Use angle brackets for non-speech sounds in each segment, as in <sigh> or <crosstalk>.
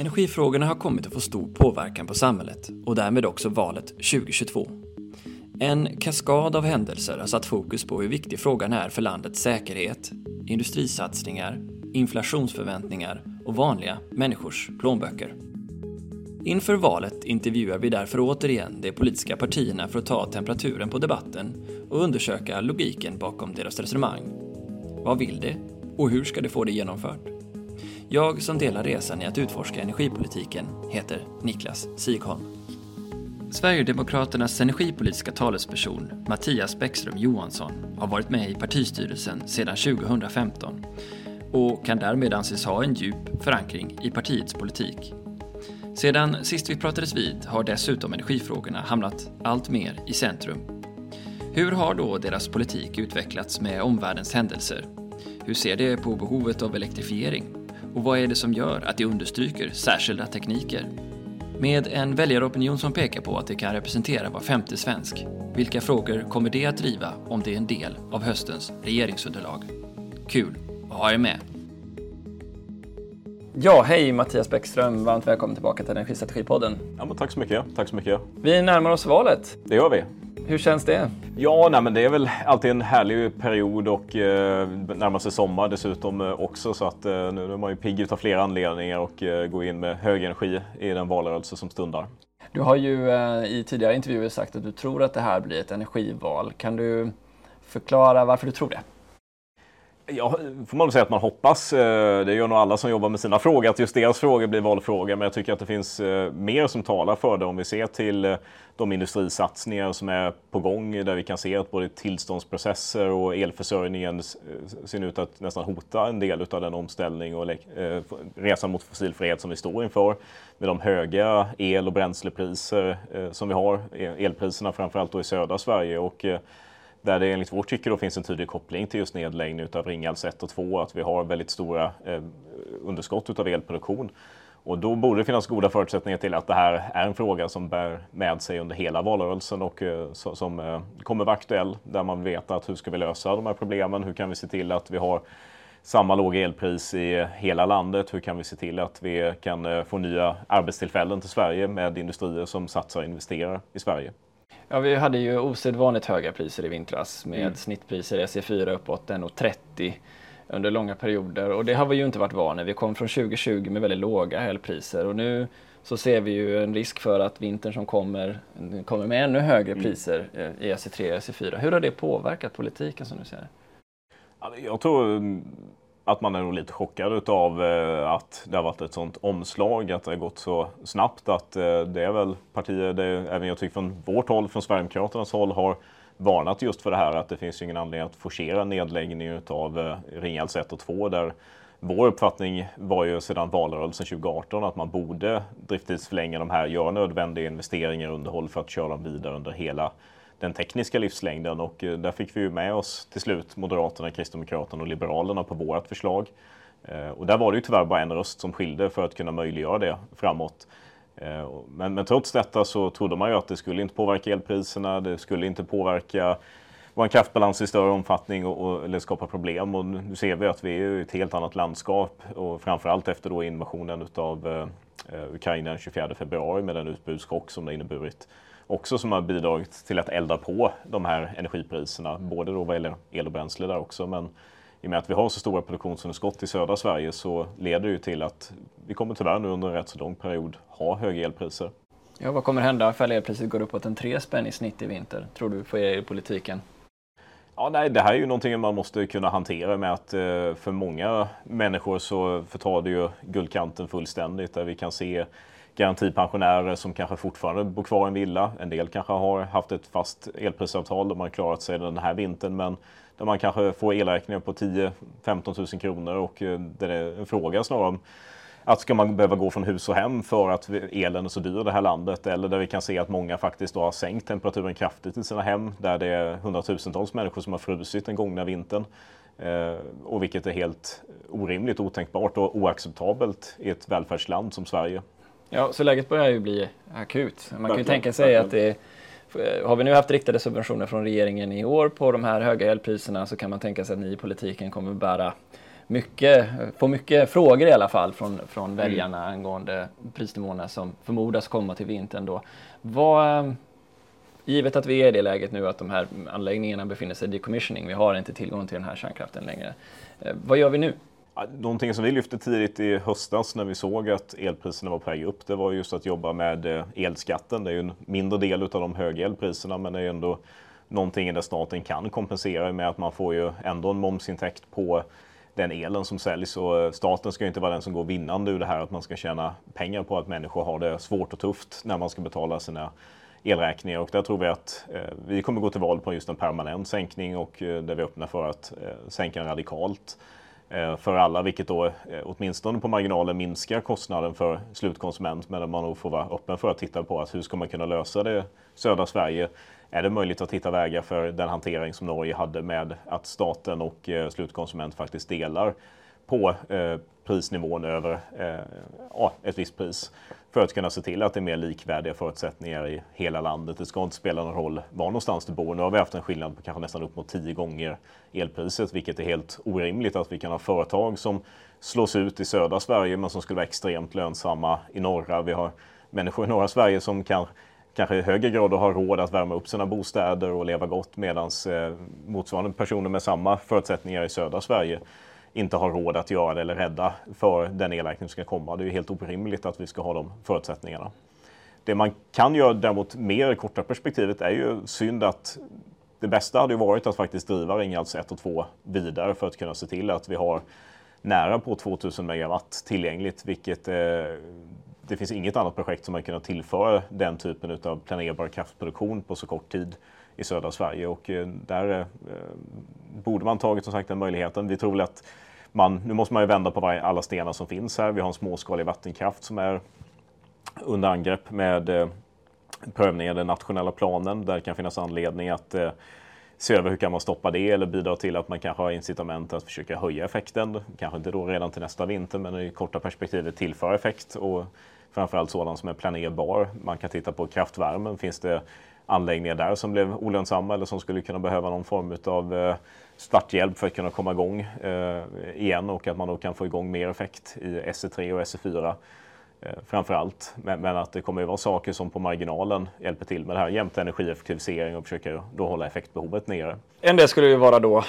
Energifrågorna har kommit att få stor påverkan på samhället och därmed också valet 2022. En kaskad av händelser har satt fokus på hur viktig frågan är för landets säkerhet, industrisatsningar, inflationsförväntningar och vanliga människors plånböcker. Inför valet intervjuar vi därför återigen de politiska partierna för att ta temperaturen på debatten och undersöka logiken bakom deras resonemang. Vad vill de och hur ska de få det genomfört? Jag som delar resan i att utforska energipolitiken heter Niklas Sigholm. Sverigedemokraternas energipolitiska talesperson Mattias Bäckström Johansson har varit med i partistyrelsen sedan 2015 och kan därmed anses ha en djup förankring i partiets politik. Sedan sist vi pratades vid har dessutom energifrågorna hamnat allt mer i centrum. Hur har då deras politik utvecklats med omvärldens händelser? Hur ser de på behovet av elektrifiering? Och vad är det som gör att de understryker särskilda tekniker? Med en väljaropinion som pekar på att det kan representera var femte svensk, vilka frågor kommer det att driva om det är en del av höstens regeringsunderlag? Kul att ha er med! Ja, hej Mattias Bäckström, varmt välkommen tillbaka till Energistrategipodden. Ja, men tack så mycket. Tack så mycket. Vi närmar oss valet. Det gör vi. Hur känns det? Ja, nej, men det är väl alltid en härlig period och eh, närmar sig sommar dessutom eh, också så att eh, nu är man ju pigg av flera anledningar och eh, går in med hög energi i den valrörelse som stundar. Du har ju eh, i tidigare intervjuer sagt att du tror att det här blir ett energival. Kan du förklara varför du tror det? Ja, får man väl säga att man hoppas. Eh, det gör nog alla som jobbar med sina frågor, att just deras frågor blir valfrågor. Men jag tycker att det finns eh, mer som talar för det om vi ser till eh, de industrisatsningar som är på gång där vi kan se att både tillståndsprocesser och elförsörjningen ser ut att nästan hota en del av den omställning och resan mot fossilfrihet som vi står inför. Med de höga el och bränslepriser som vi har, elpriserna framförallt då i södra Sverige. Och där det enligt vårt tycke då finns en tydlig koppling till just nedläggning av Ringhals 1 och 2, att vi har väldigt stora eh, underskott av elproduktion. Och då borde det finnas goda förutsättningar till att det här är en fråga som bär med sig under hela valrörelsen och eh, som eh, kommer vara aktuell, där man vet att hur ska vi lösa de här problemen? Hur kan vi se till att vi har samma låga elpris i hela landet? Hur kan vi se till att vi kan eh, få nya arbetstillfällen till Sverige med industrier som satsar och investerar i Sverige? Ja, vi hade ju osedvanligt höga priser i vintras med mm. snittpriser SE4 uppåt 1,30 under långa perioder och det har vi ju inte varit vana Vi kom från 2020 med väldigt låga elpriser och nu så ser vi ju en risk för att vintern som kommer kommer med ännu högre mm. priser mm. i SE3 och SE4. Hur har det påverkat politiken som du ser det? Jag tror att man är nog lite chockad av eh, att det har varit ett sånt omslag, att det har gått så snabbt. Att eh, det är väl partier, det är, även jag tycker från vårt håll, från Sverigedemokraternas håll, har varnat just för det här att det finns ingen anledning att forcera nedläggning av eh, Ringhals 1 och 2 där vår uppfattning var ju sedan valrörelsen 2018 att man borde drifttidsförlänga de här, göra nödvändiga investeringar och underhåll för att köra dem vidare under hela den tekniska livslängden och eh, där fick vi ju med oss till slut Moderaterna, Kristdemokraterna och Liberalerna på vårt förslag. Eh, och där var det ju tyvärr bara en röst som skilde för att kunna möjliggöra det framåt. Eh, men, men trots detta så trodde man ju att det skulle inte påverka elpriserna, det skulle inte påverka vår kraftbalans i större omfattning och, och, eller skapa problem. Och nu ser vi att vi är i ett helt annat landskap och framförallt efter då invasionen av eh, Ukraina den 24 februari med den utbudschock som det inneburit också som har bidragit till att elda på de här energipriserna, både då vad gäller el och bränsle där också, men i och med att vi har så stora produktionsunderskott i södra Sverige så leder det ju till att vi kommer tyvärr nu under en rätt så lång period ha höga elpriser. Ja, vad kommer hända ifall elpriset går uppåt en tre spänn i snitt i vinter, tror du, för er i politiken? Ja, nej, det här är ju någonting man måste kunna hantera med att eh, för många människor så förtar det ju guldkanten fullständigt där vi kan se garantipensionärer som kanske fortfarande bor kvar i en villa. En del kanske har haft ett fast elprisavtal och man klarat sig den här vintern men där man kanske får elräkningar på 10-15 000 kronor och eh, det är en fråga snarare om att ska man behöva gå från hus och hem för att elen är så dyr i det här landet eller där vi kan se att många faktiskt har sänkt temperaturen kraftigt i sina hem där det är hundratusentals människor som har frusit den gångna vintern. Eh, och vilket är helt orimligt, otänkbart och oacceptabelt i ett välfärdsland som Sverige. Ja, så läget börjar ju bli akut. Man kan ju tänka sig att det har vi nu haft riktade subventioner från regeringen i år på de här höga elpriserna så kan man tänka sig att ni i politiken kommer bära, mycket, får mycket frågor i alla fall från, från väljarna mm. angående prisnivåerna som förmodas komma till vintern då. Vad, givet att vi är i det läget nu att de här anläggningarna befinner sig i decommissioning, vi har inte tillgång till den här kärnkraften längre. Eh, vad gör vi nu? Någonting som vi lyfte tidigt i höstas när vi såg att elpriserna var på väg upp, det var just att jobba med eh, elskatten. Det är ju en mindre del av de höga elpriserna, men det är ändå någonting där staten kan kompensera med att man får ju ändå en momsintäkt på den elen som säljs. Och eh, staten ska inte vara den som går vinnande ur det här att man ska tjäna pengar på att människor har det svårt och tufft när man ska betala sina elräkningar. Och där tror vi att eh, vi kommer gå till val på just en permanent sänkning och eh, där vi öppnar för att eh, sänka den radikalt Eh, för alla, vilket då eh, åtminstone på marginalen minskar kostnaden för slutkonsument. Men man nog får vara öppen för att titta på att hur ska man kunna lösa det södra Sverige är det möjligt att hitta vägar för den hantering som Norge hade med att staten och eh, slutkonsument faktiskt delar på eh, prisnivån över eh, ja, ett visst pris för att kunna se till att det är mer likvärdiga förutsättningar i hela landet. Det ska inte spela någon roll var någonstans du bor. Nu har vi haft en skillnad på kanske nästan upp mot tio gånger elpriset, vilket är helt orimligt att vi kan ha företag som slås ut i södra Sverige men som skulle vara extremt lönsamma i norra. Vi har människor i norra Sverige som kan kanske i högre grad har råd att värma upp sina bostäder och leva gott medan eh, motsvarande personer med samma förutsättningar i södra Sverige inte har råd att göra det eller rädda för den elräkning som ska komma. Det är ju helt orimligt att vi ska ha de förutsättningarna. Det man kan göra däremot mer i korta perspektivet är ju synd att det bästa hade ju varit att faktiskt driva Ringhals 1 och 2 vidare för att kunna se till att vi har nära på 2000 megawatt tillgängligt, vilket eh, det finns inget annat projekt som har kunnat tillföra den typen av planerbar kraftproduktion på så kort tid i södra Sverige och eh, där eh, borde man tagit som sagt den möjligheten. Vi tror väl att man, nu måste man ju vända på varje, alla stenar som finns här. Vi har en småskalig vattenkraft som är under angrepp med prövningen prövning av den nationella planen där det kan finnas anledning att eh, se över hur kan man stoppa det eller bidra till att man kanske har incitament att försöka höja effekten. Kanske inte då redan till nästa vinter men i korta perspektivet tillföra effekt och framförallt sådan som är planerbar. Man kan titta på kraftvärmen. Finns det anläggningar där som blev olönsamma eller som skulle kunna behöva någon form av eh, starthjälp för att kunna komma igång eh, igen och att man då kan få igång mer effekt i SE3 och SE4 eh, framför allt. Men, men, att det kommer att vara saker som på marginalen hjälper till med det här jämte energieffektivisering och försöker då hålla effektbehovet nere. En del skulle ju vara då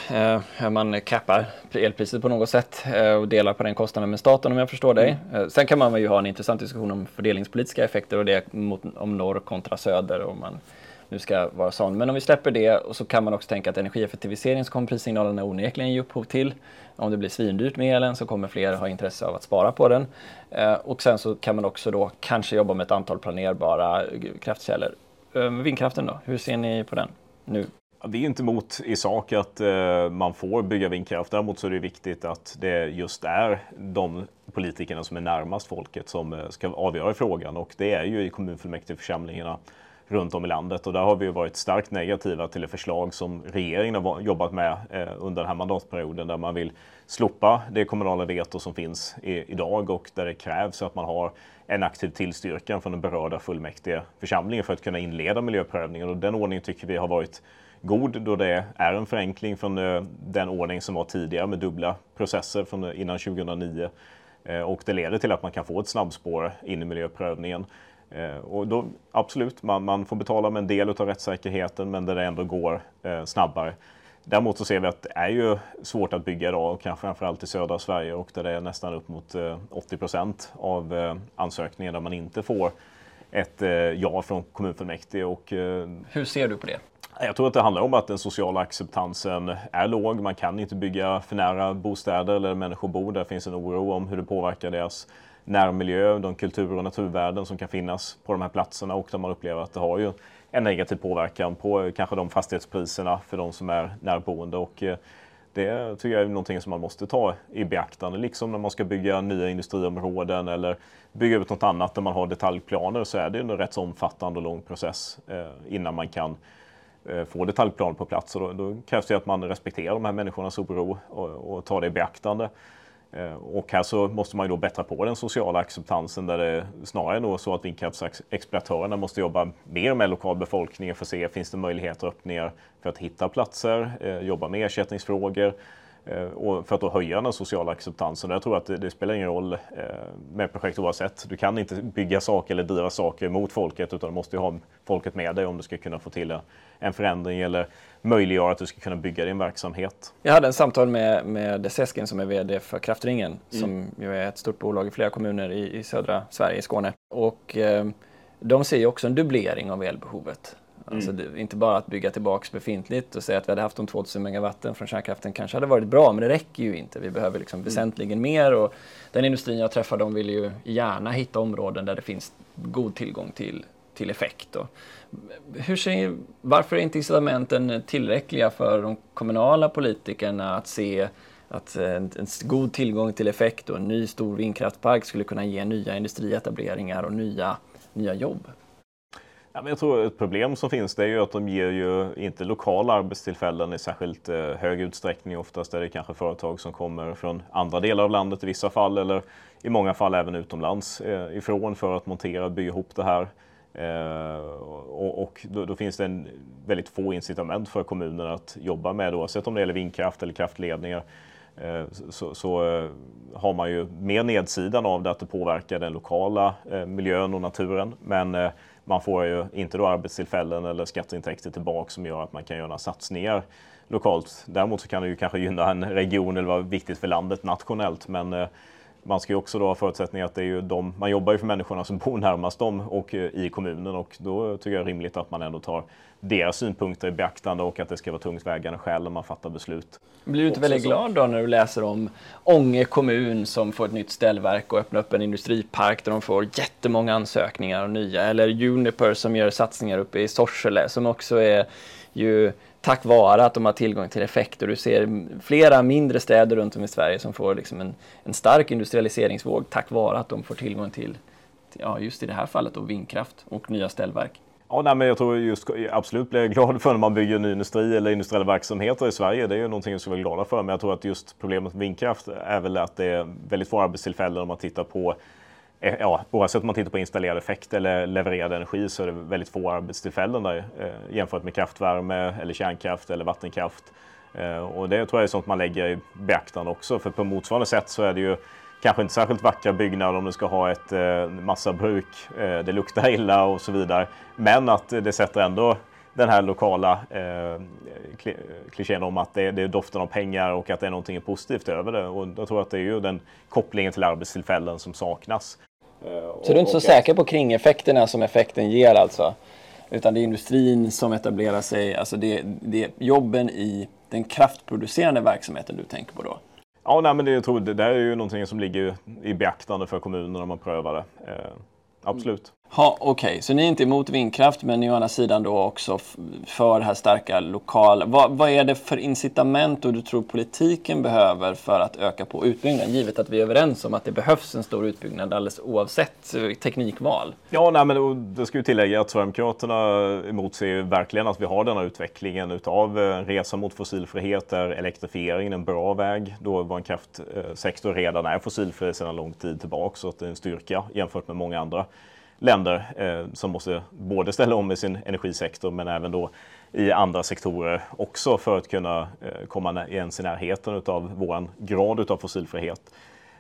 eh, man kappar elpriset på något sätt eh, och delar på den kostnaden med staten om jag förstår dig. Mm. Eh, sen kan man ju ha en intressant diskussion om fördelningspolitiska effekter och det mot, om norr kontra söder. Och man, nu ska vara sån. Men om vi släpper det och så kan man också tänka att energieffektivisering så kommer prissignalerna onekligen ge upphov till. Om det blir svindyrt med elen så kommer fler ha intresse av att spara på den. Eh, och sen så kan man också då kanske jobba med ett antal planerbara kraftkällor. Eh, vindkraften då, hur ser ni på den nu? Vi är inte emot i sak att eh, man får bygga vindkraft. Däremot så är det viktigt att det just är de politikerna som är närmast folket som eh, ska avgöra frågan och det är ju i kommunfullmäktigeförsamlingarna runt om i landet. Och där har vi varit starkt negativa till det förslag som regeringen har jobbat med eh, under den här mandatperioden där man vill slopa det kommunala veto som finns i, idag och där det krävs att man har en aktiv tillstyrkan från den berörda fullmäktige församlingen för att kunna inleda miljöprövningen. Och den ordningen tycker vi har varit god då det är en förenkling från eh, den ordning som var tidigare med dubbla processer från eh, innan 2009. Och det leder till att man kan få ett snabbspår in i miljöprövningen. Eh, och då, absolut, man, man, får betala med en del av rättssäkerheten men där det ändå går eh, snabbare. Däremot så ser vi att det är ju svårt att bygga idag, och kanske framförallt i södra Sverige och där det är nästan upp mot eh, 80 procent av eh, ansökningar där man inte får ett eh, ja från kommunfullmäktige. Och, eh, Hur ser du på det? Jag tror att det handlar om att den sociala acceptansen är låg. Man kan inte bygga för nära bostäder eller människor bor. Där finns en oro om hur det påverkar deras närmiljö, de kultur och naturvärden som kan finnas på de här platserna och där man upplever att det har ju en negativ påverkan på eh, kanske de fastighetspriserna för de som är närboende. Och eh, det tycker jag är någonting som man måste ta i beaktande, liksom när man ska bygga nya industriområden eller bygga ut något annat där man har detaljplaner så är det en rätt så omfattande och lång process eh, innan man kan få detaljplaner på plats. Och då, då krävs det att man respekterar de här människornas oro och, och tar det i beaktande. Eh, och här så måste man ju då bättra på den sociala acceptansen där det snarare är så att vindkraftsexploatörerna måste jobba mer med lokalbefolkningen för att se finns det möjligheter och öppningar för att hitta platser, eh, jobba med ersättningsfrågor för att då höja den sociala acceptansen. Jag tror att det, det spelar ingen roll med projekt oavsett. Du kan inte bygga saker eller driva saker mot folket utan du måste ha folket med dig om du ska kunna få till en förändring eller möjliggöra att du ska kunna bygga din verksamhet. Jag hade en samtal med, med Seskin som är VD för Kraftringen mm. som ju är ett stort bolag i flera kommuner i, i södra Sverige, i Skåne. Och eh, de ser ju också en dubblering av elbehovet. Alltså mm. det, inte bara att bygga tillbaks befintligt och säga att vi hade haft de 2000 megawatten från kärnkraften kanske hade varit bra, men det räcker ju inte. Vi behöver liksom mm. väsentligen mer och den industrin jag träffar de vill ju gärna hitta områden där det finns god tillgång till, till effekt. Och hur ser, varför är inte incitamenten tillräckliga för de kommunala politikerna att se att en, en, god tillgång till effekt och en ny stor vindkraftpark skulle kunna ge nya industrietableringar och nya, nya jobb? Ja, men jag tror ett problem som finns det är ju att de ger ju inte lokala arbetstillfällen i särskilt eh, hög utsträckning. Oftast är det kanske företag som kommer från andra delar av landet i vissa fall eller i många fall även utomlands eh, ifrån för att montera och bygga ihop det här. Eh, och, och då, då, finns det en väldigt få incitament för kommunerna att jobba med oavsett om det gäller vindkraft eller kraftledningar. Eh, så, så eh, har man ju mer nedsidan av det att det påverkar den lokala eh, miljön och naturen. Men eh, man får ju inte då arbetstillfällen eller skatteintäkter tillbaka som gör att man kan göra satsningar lokalt. Däremot så kan det ju kanske gynna en region eller vara viktigt för landet nationellt. Men eh, man ska ju också då ha förutsättningar att det är ju de, man jobbar ju för människorna som bor närmast dem och eh, i kommunen och då tycker jag det är rimligt att man ändå tar deras synpunkter i beaktande och att det ska vara tungt vägande skäl när man fattar beslut. Blir du inte väldigt glad då när du läser om Ånge kommun som får ett nytt ställverk och öppnar upp en industripark där de får jättemånga ansökningar och nya eller Uniper som gör satsningar uppe i Sorsele som också är ju tack vare att de har tillgång till effekt och Du ser flera mindre städer runt om i Sverige som får liksom en, en stark industrialiseringsvåg tack vare att de får tillgång till, ja, just i det här fallet då, vindkraft och nya ställverk. Ja, nej, men jag tror just absolut blir glad för när man bygger ny industri eller industriella verksamheter i Sverige. Det är ju någonting som vi är glada för. Men jag tror att just problemet med vindkraft är väl att det är väldigt få arbetstillfällen om man tittar på Eh, ja, oavsett om man tittar på installerad effekt eller levererad energi så är det väldigt få arbetstillfällen där eh, jämfört med kraftvärme eller kärnkraft eller vattenkraft. Eh, och det tror jag är sånt man lägger i beaktande också för på motsvarande sätt så är det ju kanske inte särskilt vackra byggnader om du ska ha ett eh, massabruk. Eh, det luktar illa och så vidare. Men att det sätter ändå den här lokala eh, klichén om att det, det är doften av pengar och att det är någonting positivt över det. Och jag tror att det är ju den kopplingen till arbetstillfällen som saknas. Eh, så du är inte så säker på kringeffekterna som effekten ger alltså? Utan det är industrin som etablerar sig, alltså det, det är jobben i den kraftproducerande verksamheten du tänker på då? Ja, nej, men det, jag tror det där är ju någonting som ligger i beaktande för kommunerna när man prövar det. Eh, absolut. Ha, Okej, okay. så ni är inte emot vindkraft men ni är å andra sidan då också för det här starka lokala. Vad, vad, är det för incitament och du tror politiken behöver för att öka på utbyggnaden? Givet att vi är överens om att det behövs en stor utbyggnad alldeles oavsett eh, teknikval. Ja, nej, men det ska ju tillägga att Sverigedemokraterna emotser verkligen att vi har denna utvecklingen utav resan resa mot fossilfrihet där elektrifieringen är en bra väg. Då vår kraftsektor redan är fossilfri sedan lång tid tillbaka så att det är en styrka jämfört med många andra länder eh, som måste både ställa om i sin energisektor men även då i andra sektorer också för att kunna eh, komma ens i närheten av vår grad av fossilfrihet.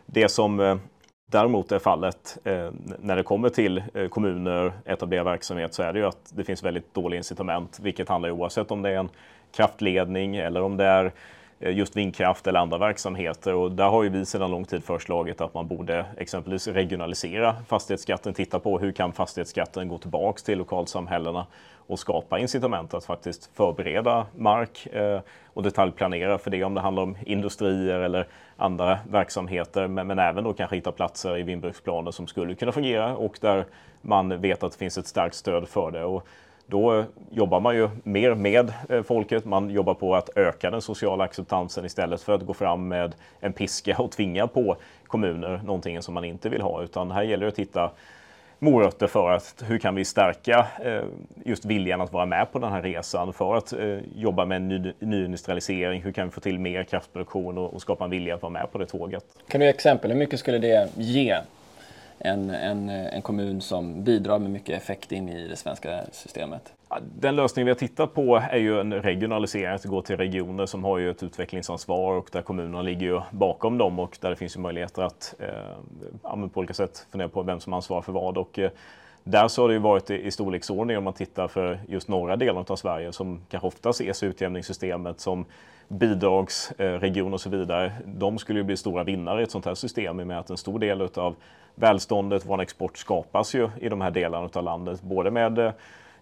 Det som eh, däremot är fallet eh, när det kommer till eh, kommuner, etablera verksamhet så är det ju att det finns väldigt dåliga incitament, vilket handlar oavsett om det är en kraftledning eller om det är Eh, just vindkraft eller andra verksamheter. Och där har ju vi sedan lång tid föreslagit att man borde exempelvis regionalisera fastighetsskatten, titta på hur kan fastighetsskatten gå tillbaks till lokalsamhällena och skapa incitament att faktiskt förbereda mark eh, och detaljplanera för det om det handlar om industrier eller andra verksamheter. Men, men även då kanske hitta platser i vindbruksplaner som skulle kunna fungera och där man vet att det finns ett starkt stöd för det. Och då jobbar man ju mer med eh, folket. Man jobbar på att öka den sociala acceptansen istället för att gå fram med en piska och tvinga på kommuner någonting som man inte vill ha. Utan här gäller det att hitta morötter för att hur kan vi stärka eh, just viljan att vara med på den här resan för att eh, jobba med en ny, nyindustrialisering. Hur kan vi få till mer kraftproduktion och, skapa en vilja att vara med på det tåget? Kan du ge exempel? Hur mycket skulle det ge en, en, en kommun som bidrar med mycket effekt in i det svenska systemet? Den lösning vi har tittat på är ju en regionalisering, att gå till regioner som har ju ett utvecklingsansvar och där kommunerna ligger ju bakom dem och där det finns ju möjligheter att eh, på olika sätt fundera på vem som ansvarar för vad. Och, eh, där så har det ju varit i, i storleksordning om man tittar för just norra delen av Sverige som kanske ofta ses i utjämningssystemet som bidragsregion eh, och så vidare. De skulle ju bli stora vinnare i ett sånt här system i och med att en stor del av välståndet, vår export skapas ju i de här delarna av landet. Både med eh,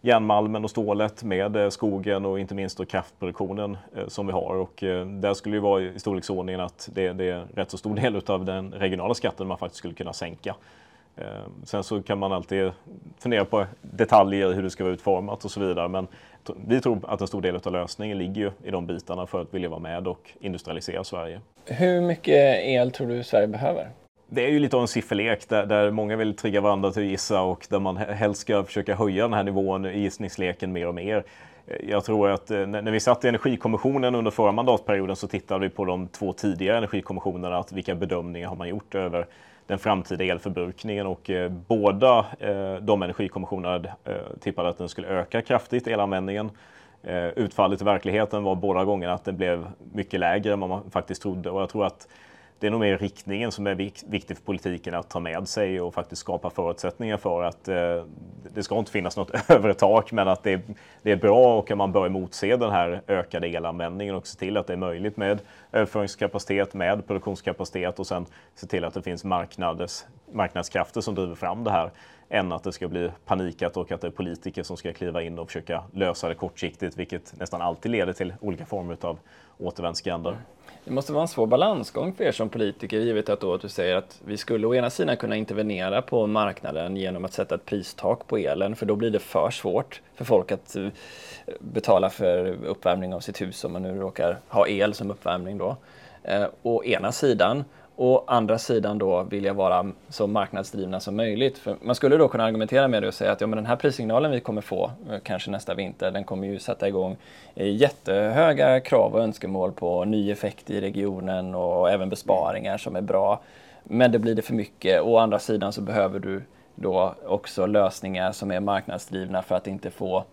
järnmalmen och stålet, med eh, skogen och inte minst då kraftproduktionen eh, som vi har. Och där skulle det vara i storleksordningen att det, det är rätt så stor del av den regionala skatten man faktiskt skulle kunna sänka. Sen så kan man alltid fundera på detaljer, hur det ska vara utformat och så vidare. Men vi tror att en stor del av lösningen ligger ju i de bitarna för att vilja vara med och industrialisera Sverige. Hur mycket el tror du Sverige behöver? Det är ju lite av en sifferlek där, där många vill trigga varandra till att gissa och där man helst ska försöka höja den här nivån i gissningsleken mer och mer. Jag tror att eh, när vi satt i Energikommissionen under förra mandatperioden så tittade vi på de två tidigare energikommissionerna, att vilka bedömningar har man gjort över den framtida elförbrukningen och eh, båda eh, de energikommissionerna eh, tippade att den skulle öka kraftigt, elanvändningen. Eh, utfallet i verkligheten var båda gångerna att den blev mycket lägre än vad man faktiskt trodde och jag tror att det är nog mer riktningen som är viktig för politiken att ta med sig och faktiskt skapa förutsättningar för att eh, det ska inte finnas något <laughs> övertak men att det, det är bra och att man bör emotse den här ökade elanvändningen och se till att det är möjligt med överföringskapacitet, med produktionskapacitet och sen se till att det finns marknaders marknadskrafter som driver fram det här än att det ska bli panikat och att det är politiker som ska kliva in och försöka lösa det kortsiktigt, vilket nästan alltid leder till olika former av återvändsgränder. Det måste vara en svår balansgång för er som politiker, givet att, då att du säger att vi skulle å ena sidan kunna intervenera på marknaden genom att sätta ett pristak på elen, för då blir det för svårt för folk att eh, betala för uppvärmning av sitt hus om man nu råkar ha el som uppvärmning då. Eh, å ena sidan Å andra sidan då vilja vara så marknadsdrivna som möjligt. För man skulle då kunna argumentera med det och säga att ja, men den här prissignalen vi kommer få, eh, kanske nästa vinter, den kommer ju sätta igång eh, jättehöga krav och önskemål på ny effekt i regionen och även besparingar som är bra. Men det blir det för mycket. Å andra sidan så behöver du då också lösningar som är marknadsdrivna för att inte få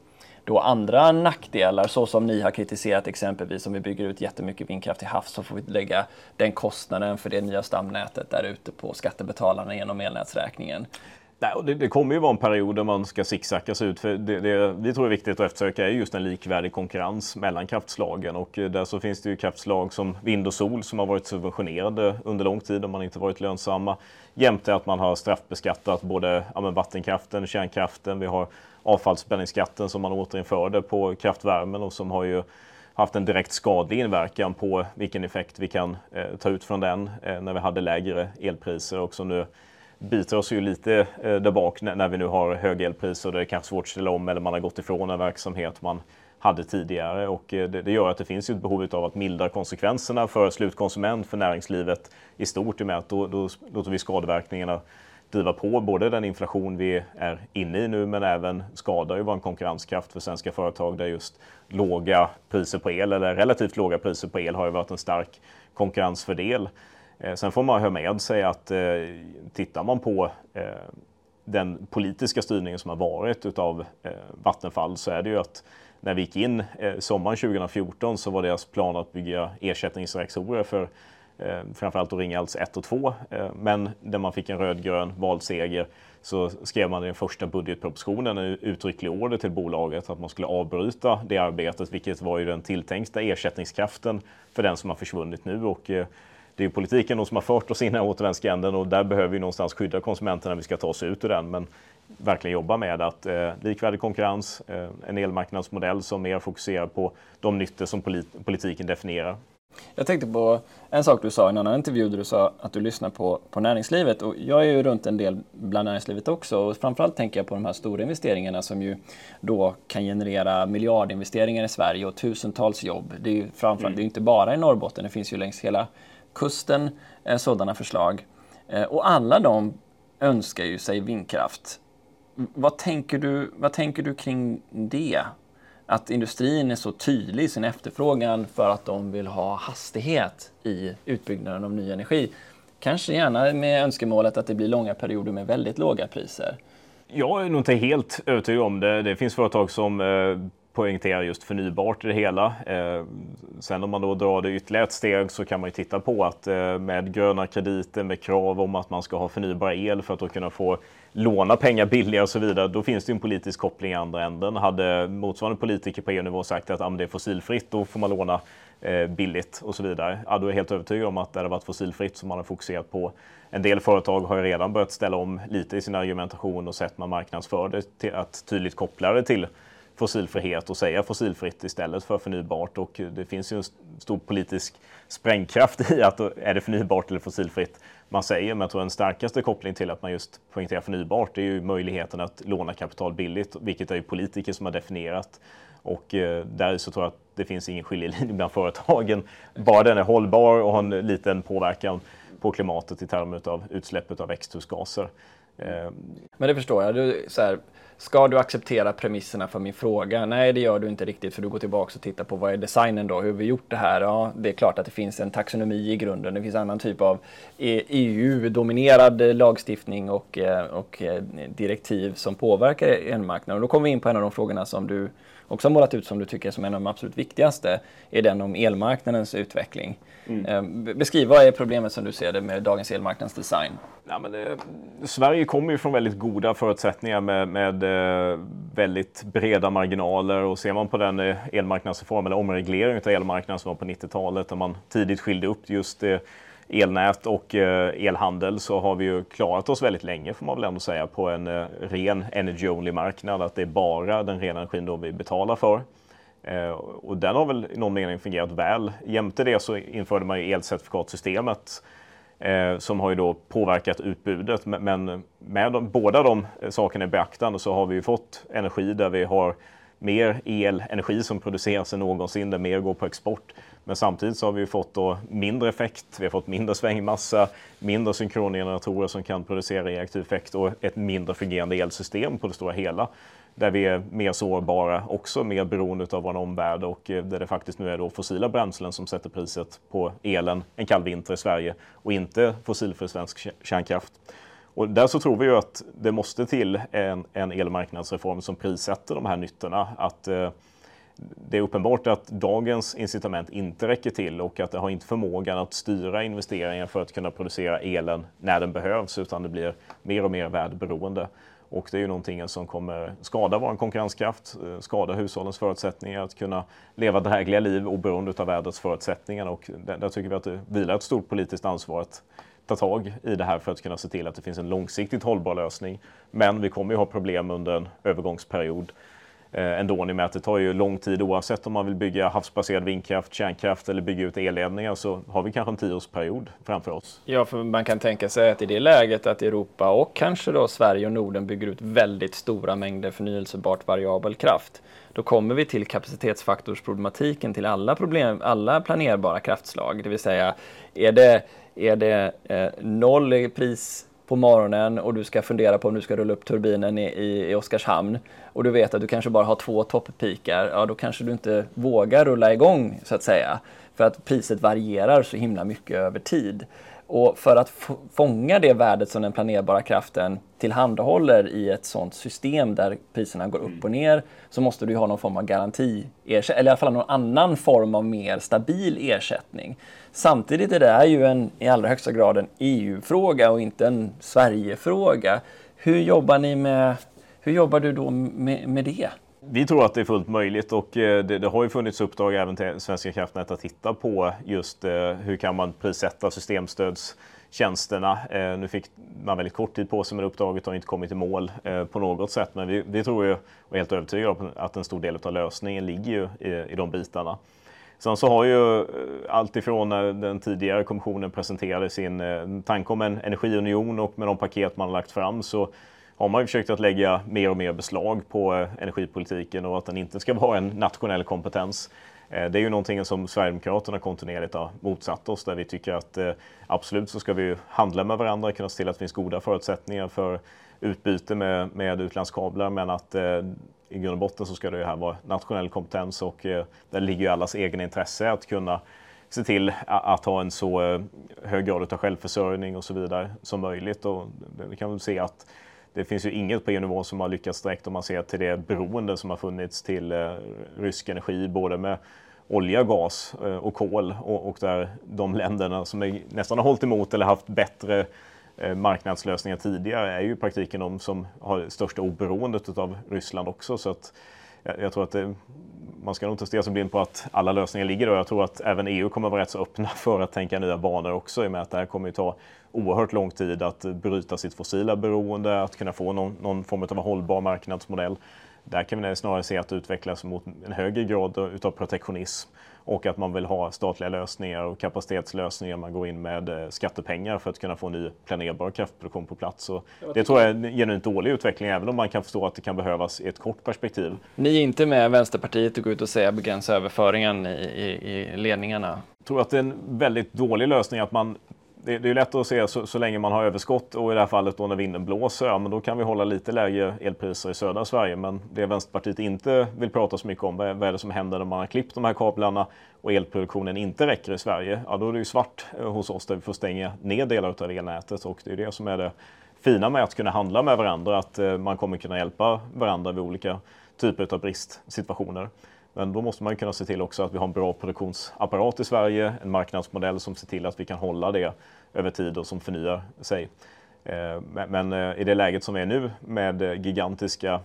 då andra nackdelar, så som ni har kritiserat exempelvis om vi bygger ut jättemycket vindkraft till havs så får vi lägga den kostnaden för det nya stamnätet där ute på skattebetalarna genom elnätsräkningen. Nej, det, det, kommer ju vara en period där man ska zigzacka sig ut. För det, det, vi tror är viktigt att eftersöka är just en likvärdig konkurrens mellan kraftslagen. Och eh, där så finns det ju kraftslag som vind och sol som har varit subventionerade under lång tid och man inte varit lönsamma. Jämte att man har straffbeskattat både ja, vattenkraften, kärnkraften, vi har avfallsspänningsskatten som man återinförde på kraftvärmen och som har ju haft en direkt skadlig inverkan på vilken effekt vi kan eh, ta ut från den eh, när vi hade lägre elpriser. Och som nu biter oss ju lite eh, där bak när, när vi nu har höga elpriser. Och det är kanske svårt att ställa om eller man har gått ifrån en verksamhet man hade tidigare. Och eh, det, det gör att det finns ett behov av att mildra konsekvenserna för slutkonsument, för näringslivet i stort i och med att då, då låter vi skadeverkningarna driva på både den inflation vi är inne i nu men även skadar ju vår konkurrenskraft för svenska företag där just låga priser på el eller relativt låga priser på el har ju varit en stark konkurrensfördel. Eh, sen får man ha med sig att eh, tittar man på eh, den politiska styrningen som har varit utav eh, Vattenfall så är det ju att när vi gick in eh, sommaren 2014 så var deras plan att bygga ersättningsreaktorer för eh, framförallt då Ringhals 1 och 2. Eh, men när man fick en rödgrön valseger så skrev man i den första budgetpropositionen en uttrycklig order till bolaget att man skulle avbryta det arbetet, vilket var ju den tilltänkta ersättningskraften för den som har försvunnit nu. Och, eh, det är politiken som har fört oss in i den här återvändsgränden och där behöver vi någonstans skydda konsumenterna när vi ska ta oss ut ur den. Men verkligen jobba med att eh, likvärdig konkurrens, eh, en elmarknadsmodell som mer fokuserar på de nyttor som polit politiken definierar. Jag tänkte på en sak du sa i en annan intervju där du sa att du lyssnar på, på näringslivet. Och jag är ju runt en del bland näringslivet också och framförallt tänker jag på de här stora investeringarna som ju då kan generera miljardinvesteringar i Sverige och tusentals jobb. Det är ju framförallt, mm. det är inte bara i Norrbotten, det finns ju längs hela kusten eh, sådana förslag. Eh, och alla de önskar ju sig vindkraft. Vad tänker du, vad tänker du kring det? Att industrin är så tydlig i sin efterfrågan för att de vill ha hastighet i utbyggnaden av ny energi. Kanske gärna med önskemålet att det blir långa perioder med väldigt låga priser. Jag är nog inte helt övertygad om det. Det finns företag som eh, poängterar just förnybart i det hela. Eh, sen om man då drar det ytterligare ett steg så kan man ju titta på att eh, med gröna krediter, med krav om att man ska ha förnybar el för att då kunna få låna pengar billigare och så vidare, då finns det en politisk koppling i andra änden. Hade motsvarande politiker på EU-nivå sagt att ah, det är fossilfritt, då får man låna eh, billigt och så vidare. Ja, då är jag helt övertygad om att det hade varit fossilfritt som man har fokuserat på. En del företag har ju redan börjat ställa om lite i sin argumentation och sätt man marknadsför det till att tydligt koppla det till fossilfrihet och säga fossilfritt istället för förnybart. Och det finns ju en stor politisk sprängkraft i att är det förnybart eller fossilfritt man säger. Men jag tror den starkaste kopplingen till att man just poängterar förnybart är ju möjligheten att låna kapital billigt, vilket är ju politiker som har definierat. Och eh, där så tror jag att det finns ingen skiljelinje bland företagen. Bara den är hållbar och har en liten påverkan på klimatet i termer av utsläppet av växthusgaser. Eh, Men det förstår jag. Du, så här, Ska du acceptera premisserna för min fråga? Nej, det gör du inte riktigt för du går tillbaka och tittar på vad är designen då? Hur har vi gjort det här? Ja, det är klart att det finns en taxonomi i grunden. Det finns annan typ av e EU-dominerad lagstiftning och, eh, och eh, direktiv som påverkar elmarknaden. Och då kommer vi in på en av de frågorna som du också målat ut som du tycker som en av de absolut viktigaste, är den om elmarknadens utveckling. Mm. Eh, beskriv, vad är problemet som du ser det med dagens elmarknadsdesign? Ja, men det, Sverige kommer ju från väldigt goda förutsättningar med, med eh, väldigt breda marginaler och ser man på den eh, elmarknadsreform eller omreglering av elmarknaden som var på 90-talet där man tidigt skilde upp just det elnät och eh, elhandel så har vi ju klarat oss väldigt länge får man väl ändå säga på en eh, ren energy only marknad. Att det är bara den rena energin då vi betalar för. Eh, och den har väl i någon mening fungerat väl. Jämte det så införde man ju elcertifikatsystemet som har ju då påverkat utbudet. Men med de, båda de sakerna i beaktande så har vi ju fått energi där vi har mer elenergi som produceras än någonsin, där mer går på export. Men samtidigt så har vi fått då mindre effekt, vi har fått mindre svängmassa, mindre synkrongeneratorer som kan producera reaktiv effekt och ett mindre fungerande elsystem på det stora hela. Där vi är mer sårbara, också mer beroende av vår omvärld och eh, där det faktiskt nu är då fossila bränslen som sätter priset på elen en kall vinter i Sverige och inte fossilfri svensk kärnkraft. Och där så tror vi ju att det måste till en, en elmarknadsreform som prissätter de här nyttorna. Att, eh, det är uppenbart att dagens incitament inte räcker till och att det har inte förmågan att styra investeringar för att kunna producera elen när den behövs utan det blir mer och mer värdberoende. Och det är ju någonting som kommer skada vår konkurrenskraft, eh, skada hushållens förutsättningar att kunna leva drägliga liv oberoende av vädrets förutsättningar. Och där, tycker vi att det vilar ett stort politiskt ansvar att ta tag i det här för att kunna se till att det finns en långsiktigt hållbar lösning. Men vi kommer ju ha problem under en övergångsperiod eh, ändå med att det tar ju lång tid oavsett om man vill bygga havsbaserad vindkraft, kärnkraft eller bygga ut elledningar så har vi kanske en tioårsperiod framför oss. Ja, för man kan tänka sig att i det läget att Europa och kanske då Sverige och Norden bygger ut väldigt stora mängder förnyelsebart variabel kraft. Då kommer vi till kapacitetsfaktorsproblematiken till alla, problem, alla planerbara kraftslag. Det vill säga, är det, är det eh, noll i pris på morgonen och du ska fundera på om du ska rulla upp turbinen i, i, i Oskarshamn och du vet att du kanske bara har två toppikar, ja då kanske du inte vågar rulla igång så att säga. För att priset varierar så himla mycket över tid. Och för att fånga det värdet som den planerbara kraften tillhandahåller i ett sådant system där priserna går upp och ner så måste du ha någon form av garanti, eller i alla fall någon annan form av mer stabil ersättning. Samtidigt är det här ju en, i allra högsta grad en EU-fråga och inte en Sverige-fråga. Hur jobbar ni med, hur jobbar du då med, med det? Vi tror att det är fullt möjligt och eh, det, det, har ju funnits uppdrag även till Svenska kraftnät att titta på just eh, hur kan man prissätta systemstödstjänsterna. Eh, nu fick man väldigt kort tid på sig med uppdraget och har inte kommit i mål på något sätt. Men vi, vi tror ju och är helt övertygade om att en stor del av lösningen ligger ju i, i de bitarna. Sen så har ju alltifrån när den tidigare kommissionen presenterade sin tanke om en energiunion och med de paket man har lagt fram så har man ju försökt att lägga mer och mer beslag på eh, energipolitiken och att den inte ska <laughs> vara en nationell kompetens. Eh, det är ju någonting som Sverigedemokraterna kontinuerligt har motsatt oss där vi tycker att eh, absolut så ska vi handla med varandra, kunna se till att det finns goda förutsättningar för utbyte med, med utlandskablar men att i grund och botten så ska det här vara nationell kompetens och där ligger ju allas egen intresse att kunna se till att ha en så hög grad av självförsörjning och så vidare som möjligt. Och vi kan väl se att det finns ju inget på EU-nivå som har lyckats direkt om man ser till det beroende som har funnits till eh, rysk energi, både med olja, gas eh, och kol och, och, där de länderna som är, nästan har hållit emot eller haft bättre eh, marknadslösningar tidigare är ju i praktiken de som har största oberoendet av Ryssland också. Så att jag, jag tror att det, man ska nog inte stirra sig blind på att alla lösningar ligger där. Jag tror att även EU kommer vara rätt så öppna <laughs> för att tänka nya banor också i och med att det här kommer ju ta oerhört lång tid att bryta sitt fossila beroende, att kunna få någon, någon form av hållbar marknadsmodell. Där kan vi snarare se att det utvecklas mot en högre grad utav protektionism och att man vill ha statliga lösningar och kapacitetslösningar. Man går in med eh, skattepengar för att kunna få ny planerbar kraftproduktion på plats. Och det tror jag är en genuint dålig utveckling, även om man kan förstå att det kan behövas i ett kort perspektiv. Ni är inte med Vänsterpartiet att gå ut och säga begränsa överföringen i, i, i ledningarna? Jag tror att det är en väldigt dålig lösning att man det, det är lätt att se så, så, länge man har överskott och i det här fallet då när vinden blåser, ja, men då kan vi hålla lite lägre elpriser i södra Sverige. Men det Vänsterpartiet inte vill prata så mycket om, vad är, vad är det som händer när man har klippt de här kablarna och elproduktionen inte räcker i Sverige? Ja, då är det ju svart eh, hos oss där vi får stänga ner delar av elnätet och det är det som är det fina med att kunna handla med varandra, att eh, man kommer kunna hjälpa varandra vid olika typer av bristsituationer. Men då måste man kunna se till också att vi har en bra produktionsapparat i Sverige, en marknadsmodell som ser till att vi kan hålla det över tid och som förnyar sig. Eh, men eh, i det läget som är nu med eh, gigantiska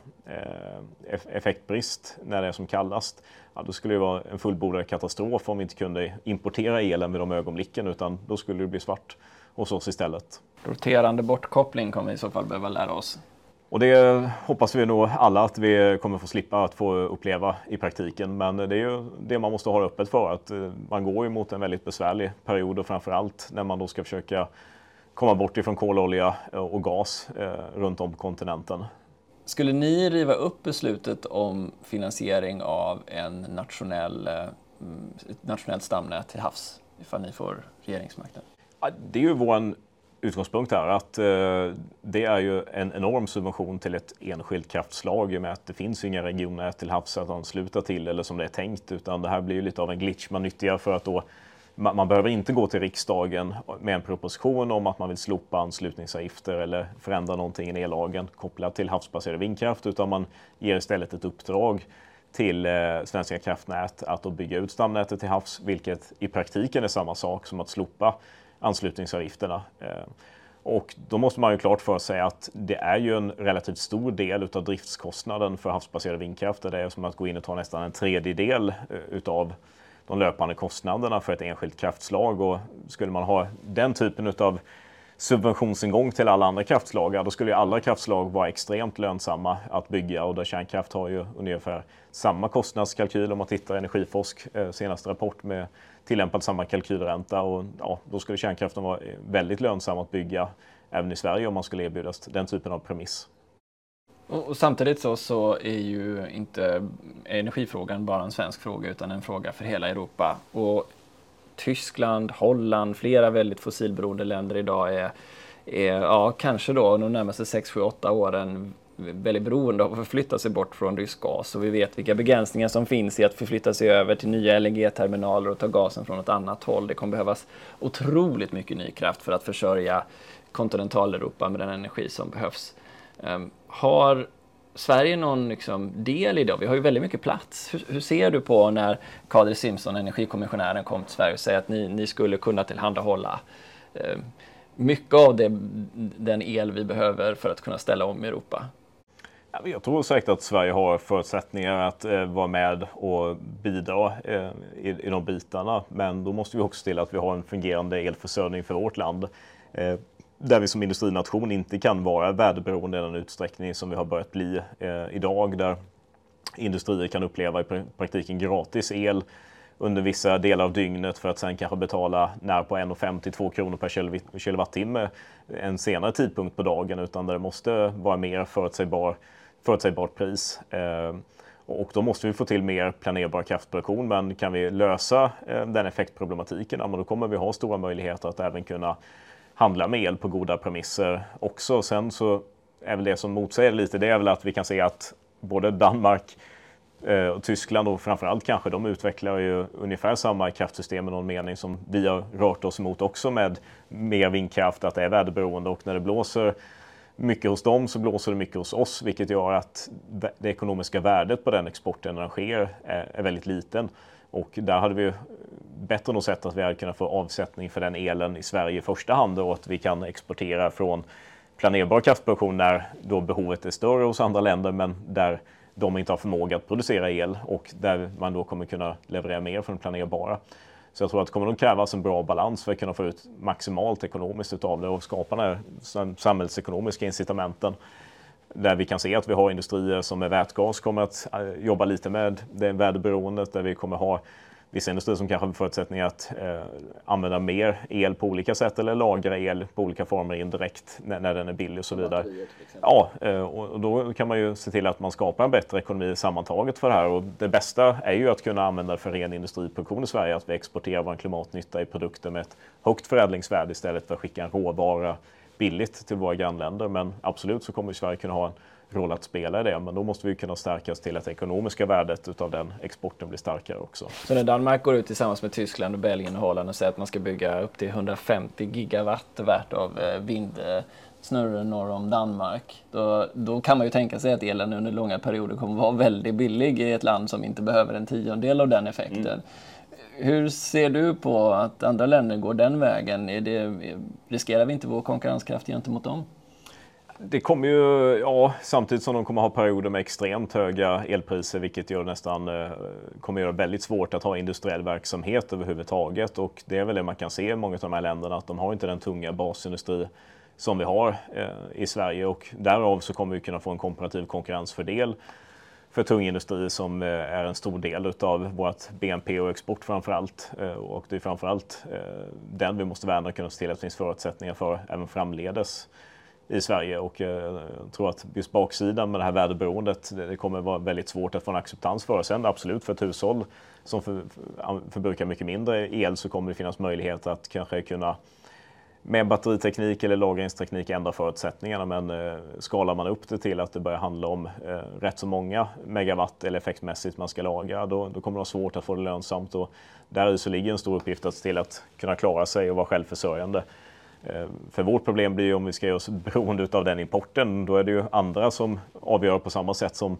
effektbrist när det är som kallast, ja, då skulle det vara en fullbordad katastrof om vi inte kunde importera elen vid de ögonblicken, utan då skulle det bli svart hos oss istället. Roterande bortkoppling kommer vi i så fall behöva lära oss. Och det hoppas vi nog alla att vi kommer få slippa att få uppleva i praktiken. Men det är ju det man måste ha öppet för. Att eh, man går ju mot en väldigt besvärlig period och framför allt när man då ska försöka komma bort ifrån kololja och gas eh, runt om på kontinenten. Skulle ni riva upp beslutet om finansiering av en nationell, eh, ett nationellt stamnät till havs ifall ni får regeringsmakten? Det är ju vår utgångspunkt här att eh, det är ju en enorm subvention till ett enskilt kraftslag i och med att det finns inga regioner till havs att ansluta till eller som det är tänkt utan det här blir ju lite av en glitch. Man nyttjar för att då man, man behöver inte gå till riksdagen med en proposition om att man vill slopa anslutningsavgifter eller förändra någonting i ellagen kopplat till havsbaserad vindkraft utan man ger istället ett uppdrag till eh, Svenska kraftnät att då bygga ut stamnätet till havs, vilket i praktiken är samma sak som att slopa anslutningsavgifterna. Eh, och då måste man ju klart för sig att det är ju en relativt stor del utav driftskostnaden för havsbaserad vindkraft. Det är som att gå in och ta nästan en tredjedel eh, utav de löpande kostnaderna för ett enskilt kraftslag. Och skulle man ha den typen utav subventionsingång till alla andra kraftslag, då skulle ju alla kraftslag vara extremt lönsamma att bygga och där kärnkraft har ju ungefär samma kostnadskalkyl om man tittar Energiforsk eh, senaste rapport med tillämpat samma kalkylränta och ja, då skulle kärnkraften vara väldigt lönsam att bygga även i Sverige om man skulle erbjudas den typen av premiss. Och, och samtidigt så, så är ju inte energifrågan bara en svensk fråga utan en fråga för hela Europa. Och Tyskland, Holland, flera väldigt fossilberoende länder idag är, är ja, kanske då de närmaste 6, 7, 8 åren väldigt beroende av att förflytta sig bort från rysk gas och vi vet vilka begränsningar som finns i att förflytta sig över till nya LNG-terminaler och ta gasen från ett annat håll. Det kommer behövas otroligt mycket ny kraft för att försörja kontinentaleuropa med den energi som behövs. Um, har Sverige någon liksom, del i det? Vi har ju väldigt mycket plats. Hur, hur ser du på när Kadri Simson, energikommissionären, kom till Sverige och säger att ni, ni skulle kunna tillhandahålla um, mycket av det, den el vi behöver för att kunna ställa om Europa? Jag tror säkert att Sverige har förutsättningar att eh, vara med och bidra eh, i, i de bitarna. Men då måste vi också se till att vi har en fungerande elförsörjning för vårt land. Eh, där vi som industrination inte kan vara värdeberoende i den utsträckning som vi har börjat bli eh, idag. Där industrier kan uppleva i praktiken gratis el under vissa delar av dygnet för att sen kanske betala när på 1,50-2 kronor per kilowattimme en senare tidpunkt på dagen utan där det måste vara mer förutsägbar förutsägbart pris. Eh, och då måste vi få till mer planerbar kraftproduktion. Men kan vi lösa eh, den effektproblematiken, ja, då kommer vi ha stora möjligheter att även kunna handla med el på goda premisser också. Sen så är väl det som motsäger lite, det är väl att vi kan se att både Danmark eh, och Tyskland och framförallt kanske, de utvecklar ju ungefär samma kraftsystem i någon mening som vi har rört oss mot också med mer vindkraft, att det är väderberoende och när det blåser mycket hos dem så blåser det mycket hos oss, vilket gör att det ekonomiska värdet på den exporten när den sker eh, är, väldigt liten. Och där hade vi bättre nog sett att vi hade kunnat få avsättning för den elen i Sverige i första hand och att vi kan exportera från planerbar kraftproduktion när då behovet är större hos andra länder men där de inte har förmåga att producera el och där man då kommer kunna leverera mer från planerbara. Så jag tror att det kommer att krävas en bra balans för att kunna få ut maximalt ekonomiskt utav det och skapa de här samhällsekonomiska incitamenten. Där vi kan se att vi har industrier som med vätgas kommer att eh, jobba lite med det väderberoendet, där vi kommer ha vissa industrier som kanske har förutsättningar att eh, använda mer el på olika sätt eller lagra el på olika former indirekt när, när den är billig och så vidare. Ja, eh, och då kan man ju se till att man skapar en bättre ekonomi sammantaget för det här och det bästa är ju att kunna använda det för ren industriproduktion i Sverige, att vi exporterar vår klimatnytta i produkter med ett högt förädlingsvärde istället för att skicka en råvara billigt till våra grannländer. Men absolut så kommer Sverige kunna ha en roll att spela i det. Men då måste vi kunna stärkas till att det ekonomiska värdet av den exporten blir starkare också. Så när Danmark går ut tillsammans med Tyskland, och Belgien och Holland och säger att man ska bygga upp till 150 gigawatt värt av eh, vindsnurror norr om Danmark. Då, då kan man ju tänka sig att elen under långa perioder kommer vara väldigt billig i ett land som inte behöver en tiondel av den effekten. Mm. Hur ser du på att andra länder går den vägen? Är det, riskerar vi inte vår konkurrenskraft gentemot dem? Det kommer ju, ja, samtidigt som de kommer ha perioder med extremt höga elpriser, vilket gör nästan, eh, kommer göra väldigt svårt att ha industriell verksamhet överhuvudtaget. Och det är väl det man kan se i många av de här länderna, att de har inte den tunga basindustri som vi har eh, i Sverige och därav så kommer vi kunna få en komparativ konkurrensfördel för tung industri som eh, är en stor del av vårt BNP och export framför allt. Och det är framför allt den vi måste värna och kunna se till att det finns förutsättningar för även framledes i Sverige och jag tror att just baksidan med det här väderberoendet, det kommer vara väldigt svårt att få en acceptans för. Sen absolut för ett hushåll som för, förbrukar mycket mindre el så kommer det finnas möjlighet att kanske kunna med batteriteknik eller lagringsteknik ändra förutsättningarna men eh, skalar man upp det till att det börjar handla om eh, rätt så många megawatt eller effektmässigt man ska lagra då, då kommer det vara svårt att få det lönsamt och där så ligger en stor uppgift att se till att kunna klara sig och vara självförsörjande. Eh, för vårt problem blir ju om vi ska göra oss beroende av den importen, då är det ju andra som avgör på samma sätt som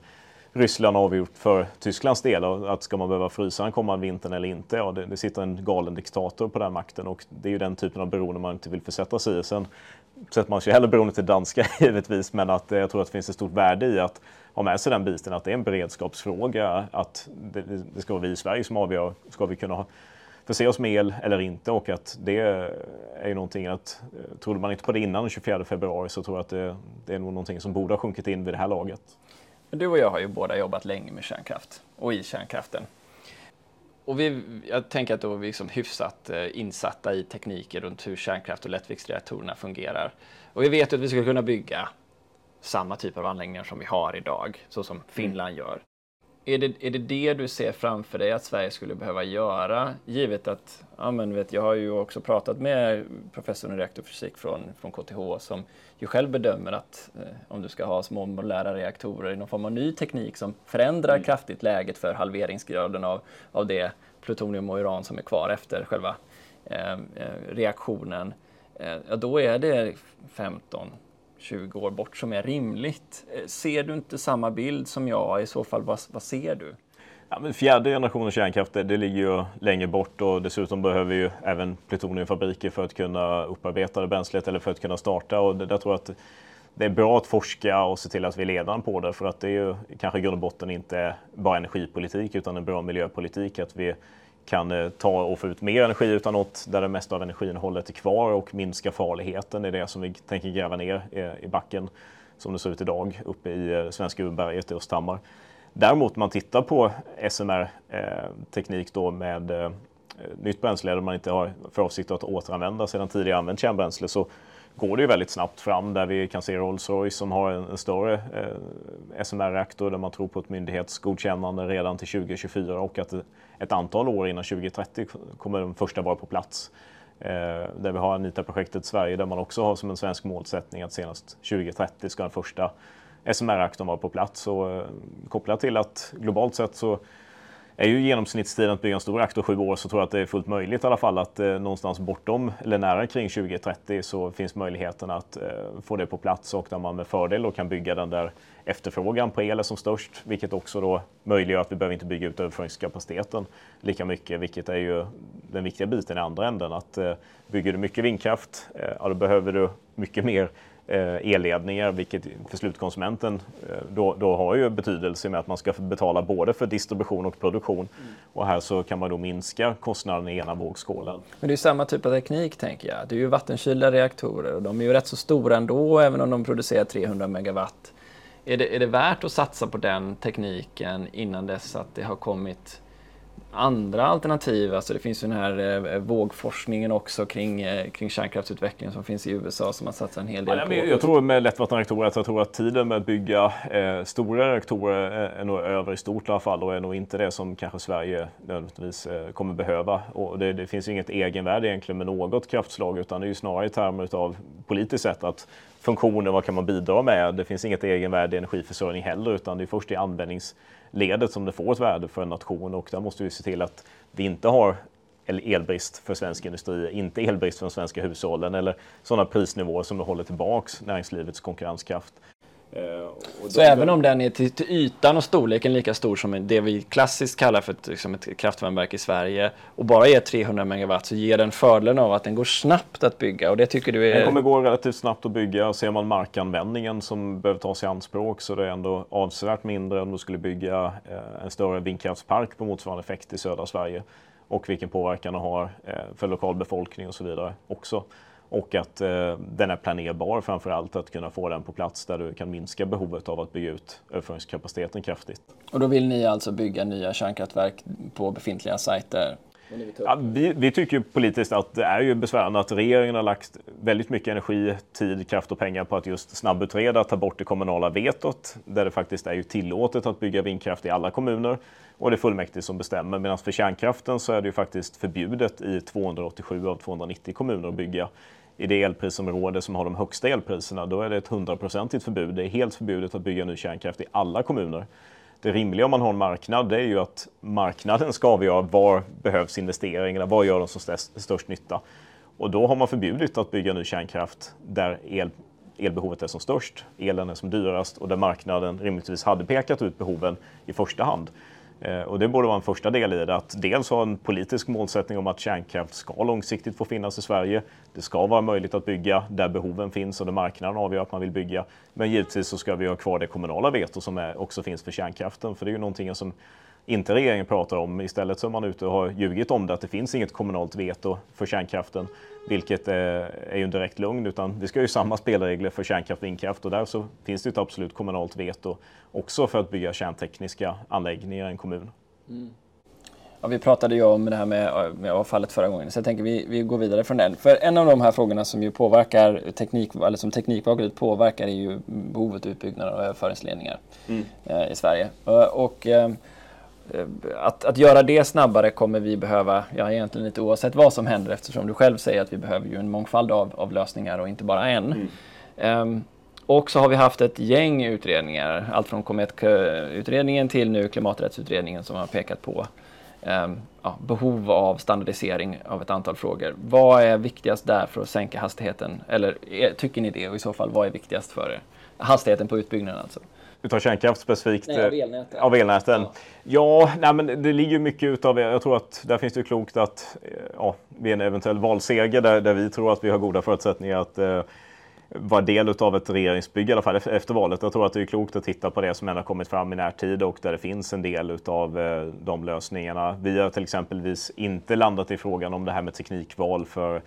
Ryssland har avgjort för Tysklands del. Att ska man behöva frysa den kommande vintern eller inte? Ja, det, det, sitter en galen diktator på den makten och det är ju den typen av beroende man inte vill försätta sig i. Sen sätter man sig hellre beroende till danska <laughs> givetvis, men att eh, jag tror att det finns ett stort värde i att ha med sig den biten, att det är en beredskapsfråga, att det, det ska vara vi i Sverige som avgör, ska vi kunna ha förse oss med el eller inte och att det är ju någonting att eh, trodde man inte på det innan den 24 februari så tror jag att det, det är nog någonting som borde ha sjunkit in vid det här laget. Du och jag har ju båda jobbat länge med kärnkraft och i kärnkraften. Och vi, jag tänker att då är vi liksom hyfsat eh, insatta i tekniker runt hur kärnkraft och lättviktsreaktorerna fungerar. Och vi vet att vi skulle kunna bygga samma typ av anläggningar som vi har idag, så som Finland gör. Är det, är det det du ser framför dig att Sverige skulle behöva göra? Givet att, ja men vet, jag har ju också pratat med professorn i reaktorfysik från, från KTH som ju själv bedömer att eh, om du ska ha små modulära reaktorer i någon form av ny teknik som förändrar mm. kraftigt läget för halveringsgraden av, av det plutonium och uran som är kvar efter själva eh, eh reaktionen, eh, ja då är det 15 20 år bort som är rimligt. Eh, ser du inte samma bild som jag? I så fall, vad, vad ser du? Ja, men fjärde generationens kärnkraft det, det ligger ju längre bort och dessutom behöver vi ju även plutoniumfabriker för att kunna upparbeta det bränslet eller för att kunna starta. Och det, där tror jag att det är bra att forska och se till att vi är ledande på det för att det är ju kanske i grund och botten inte bara energipolitik utan en bra miljöpolitik. Att vi kan eh, ta och få ut mer energi utan något där det mesta av energiinnehållet är kvar och minska farligheten. Det är det som vi tänker gräva ner eh, i backen som det ser ut idag uppe i eh, svenska urberget i Östhammar. Däremot om man tittar på SMR-teknik då med nytt bränsle där man inte har för avsikt att återanvända sedan tidigare använt kärnbränsle så går det ju väldigt snabbt fram där vi kan se Rolls-Royce som har en, en större eh, SMR-reaktor där man tror på ett myndighetsgodkännande redan till 2024 och att ett antal år innan 2030 kommer den första vara på plats. Eh, där vi har Anita-projektet Sverige där man också har som en svensk målsättning att senast 2030 ska den första SMR-reaktorn vara på plats. Och eh, kopplat till att globalt sett så är ju genomsnittstiden att bygga en stor reaktor sju år så tror jag att det är fullt möjligt i alla fall att eh, någonstans bortom eller nära kring 2030 så finns möjligheten att eh, få det på plats och där man med fördel då kan bygga den där efterfrågan på el är som störst, vilket också då möjliggör att vi behöver inte bygga ut överföringskapaciteten lika mycket, vilket är ju den viktiga biten i andra änden. Att eh, bygger du mycket vindkraft, eh, ja, då behöver du mycket mer Eh, elledningar, vilket för slutkonsumenten eh, då, då har ju betydelse med att man ska betala både för distribution och produktion. Mm. Och här så kan man då minska kostnaden i ena vågskålen. Men det är samma typ av teknik tänker jag. Det är ju vattenkylda reaktorer och de är ju rätt så stora ändå även om de producerar 300 megawatt. Är det, är det värt att satsa på den tekniken innan dess att det har kommit andra alternativ. Alltså det finns ju den här eh, vågforskningen också kring, eh, kring kärnkraftsutvecklingen som finns i USA som man satsar en hel del ja, på. Jag tror med lättvattenreaktorer att jag tror att tiden med att bygga eh, stora reaktorer är, är nog över i stort i alla fall och är nog inte det som kanske Sverige nödvändigtvis eh, kommer behöva. Och det, det finns ju inget egenvärde egentligen med något kraftslag utan det är ju snarare i termer av politiskt sett att funktioner, vad kan man bidra med? Det finns inget egenvärde i energiförsörjning heller utan det är först i ledet som det får ett värde för en nation och där måste vi se till att vi inte har elbrist för svensk industri, inte elbrist för de svenska hushållen eller sådana prisnivåer som håller tillbaks näringslivets konkurrenskraft. Eh, så även om den är till, till, ytan och storleken lika stor som det vi klassiskt kallar för ett, liksom ett kraftvärmeverk i Sverige och bara är 300 megawatt så ger den fördelen av att den går snabbt att bygga och det tycker du är... Den kommer gå relativt snabbt att bygga. Ser man markanvändningen som behöver tas i anspråk så det är ändå avsevärt mindre om du skulle bygga eh, en större vindkraftspark på motsvarande effekt i södra Sverige och vilken påverkan det har eh, för lokalbefolkning och så vidare också. Och att eh, den är planerbar framför allt, att kunna få den på plats där du kan minska behovet av att bygga ut överföringskapaciteten kraftigt. Och då vill ni alltså bygga nya kärnkraftverk på befintliga sajter? Ja, vi, vi, tycker politiskt att det är ju besvärande att regeringen har lagt väldigt mycket energi, tid, kraft och pengar på att just snabbutreda, ta bort det kommunala vetot, där det faktiskt är ju tillåtet att bygga vindkraft i alla kommuner och det är fullmäktige som bestämmer. Medan för kärnkraften så är det ju faktiskt förbjudet i 287 av 290 kommuner att bygga i det elprisområde som har de högsta elpriserna, då är det ett hundraprocentigt förbud. Det är helt förbjudet att bygga ny kärnkraft i alla kommuner. Det rimliga om man har en marknad, det är ju att marknaden ska avgöra var behövs investeringarna, var gör de som störst, störst nytta? Och då har man förbjudit att bygga ny kärnkraft där el, elbehovet är som störst, elen är som dyrast och där marknaden rimligtvis hade pekat ut behoven i första hand. Eh, och det borde vara en första del i det, att dels ha en politisk målsättning om att kärnkraft ska långsiktigt få finnas i Sverige. Det ska vara möjligt att bygga där behoven finns och där marknaden avgör att man vill bygga. Men givetvis så ska vi ha kvar det kommunala veto som är, också finns för kärnkraften, för det är ju någonting som inte regeringen pratar om. Istället så är man ute och har ljugit om det, att det finns inget kommunalt veto för kärnkraften. Vilket är ju en direkt lögn, utan vi ska ju samma spelregler för kärnkraft och vindkraft och där så finns det ett absolut kommunalt veto också för att bygga kärntekniska anläggningar i en kommun. Mm. Ja, vi pratade ju om det här med, med avfallet förra gången, så jag tänker vi, vi går vidare från den. För en av de här frågorna som ju påverkar teknik, eller som Teknikvagret påverkar är ju behovet av utbyggnad av överföringsledningar mm. eh, i Sverige. Och, och eh, Eh, att, att göra det snabbare kommer vi behöva, ja egentligen lite oavsett vad som händer eftersom du själv säger att vi behöver ju en mångfald av, av lösningar och inte bara en. Mm. Um, och så har vi haft ett gäng utredningar, allt från Comet-utredningen till nu Klimaträttsutredningen som har pekat på um, ja, behov av standardisering av ett antal frågor. Vad är viktigast där för att sänka hastigheten? Eller tycker ni det och i så fall vad är viktigast för er? Hastigheten på utbyggnaden alltså utav kärnkraft specifikt? Nej, av elnäten. Av elnäten. Ja, ja nej, men det ligger mycket utav, jag tror att där finns det klokt att eh, ja, vid en eventuell valseger där, där vi tror att vi har goda förutsättningar att eh, vara del av ett regeringsbygge i alla fall efter valet. Jag tror att det är klokt att titta på det som ändå kommit fram i närtid och där det finns en del av eh, de lösningarna. Vi har till exempelvis inte landat i frågan om det här med teknikval för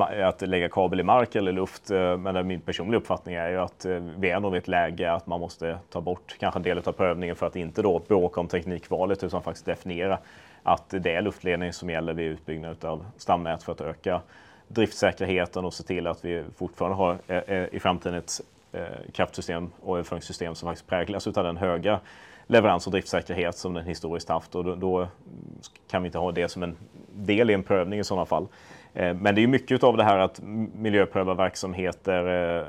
att lägga kabel i mark eller luft. Eh, men min personliga uppfattning är ju att eh, vi är nog i ett läge att man måste ta bort kanske en del av prövningen för att inte då bråka om teknikvalet utan faktiskt definiera att det är luftledning som gäller vid utbyggnad av stamnät för att öka driftsäkerheten och se till att vi fortfarande har eh, i framtiden ett kraftsystem och överföringssystem som faktiskt präglas av den höga leverans och driftsäkerhet som den historiskt haft och då, kan vi inte ha det som en del i en prövning i sådana fall. Eh, men det är mycket av det här att miljöpröva verksamheter, eh,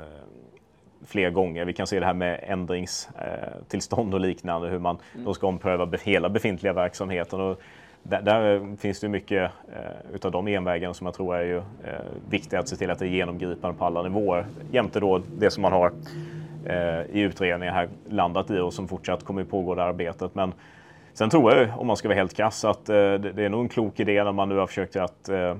fler gånger. Vi kan se det här med ändringstillstånd och liknande, hur man mm. då ska ompröva hela befintliga verksamheten. Och där, där finns det mycket eh, utav de envägarna som jag tror är ju, eh, viktiga att se till att det är genomgripande på alla nivåer. Jämte då det som man har eh, i utredningen här landat i och som fortsatt kommer pågå det arbetet. Men sen tror jag, om man ska vara helt krass, att eh, det, det, är nog en klok idé när man nu har försökt att eh,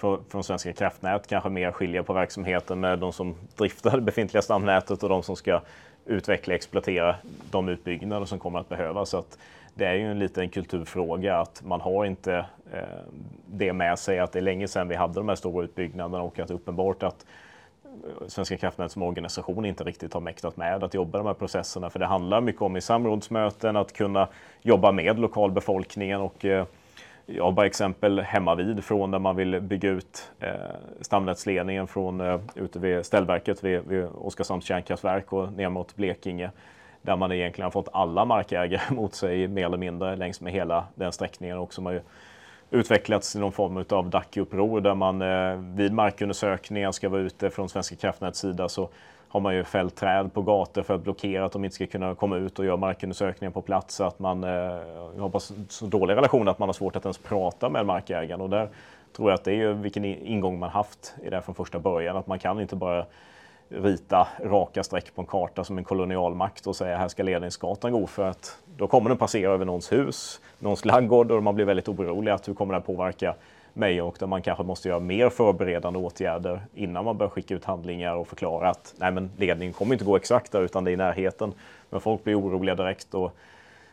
från, från Svenska kraftnät kanske mer skilja på verksamheten med de som driftar det befintliga stamnätet och de som ska utveckla och exploatera de utbyggnader som kommer att behövas. Så att det är ju en liten kulturfråga att man har inte eh, det med sig att det är länge sedan vi hade de här stora utbyggnaderna och att det är uppenbart att Svenska kraftnät som organisation inte riktigt har mäktat med att jobba de här processerna. För det handlar mycket om i samrådsmöten att kunna jobba med lokalbefolkningen och eh, jag har bara exempel hemma vid från där man vill bygga ut eh, stamnätsledningen från eh, ute vid ställverket vid, vid Oskarshamns kärnkraftverk och ner mot Blekinge. Där man egentligen har fått alla markägare <laughs> mot sig mer eller mindre längs med hela den sträckningen. Och som har ju utvecklats till någon form av DAC-uppror där man eh, vid markundersökningar ska vara ute från Svenska kraftnäts sida så har man ju fällt träd på gator för att blockera att de inte ska kunna komma ut och göra markundersökningar på plats. Så att man eh, har så dålig relation att man har svårt att ens prata med markägaren. Och där tror jag att det är ju vilken ingång man haft i det från första början. Att man kan inte bara rita raka streck på en karta som en kolonialmakt och säga här ska ledningsgatan gå för att då kommer den passera över någons hus, någons laggård och man blir väldigt orolig att hur kommer det här påverka mig och där man kanske måste göra mer förberedande åtgärder innan man börjar skicka ut handlingar och förklara att nej men ledningen kommer inte gå exakt där utan det är i närheten. Men folk blir oroliga direkt och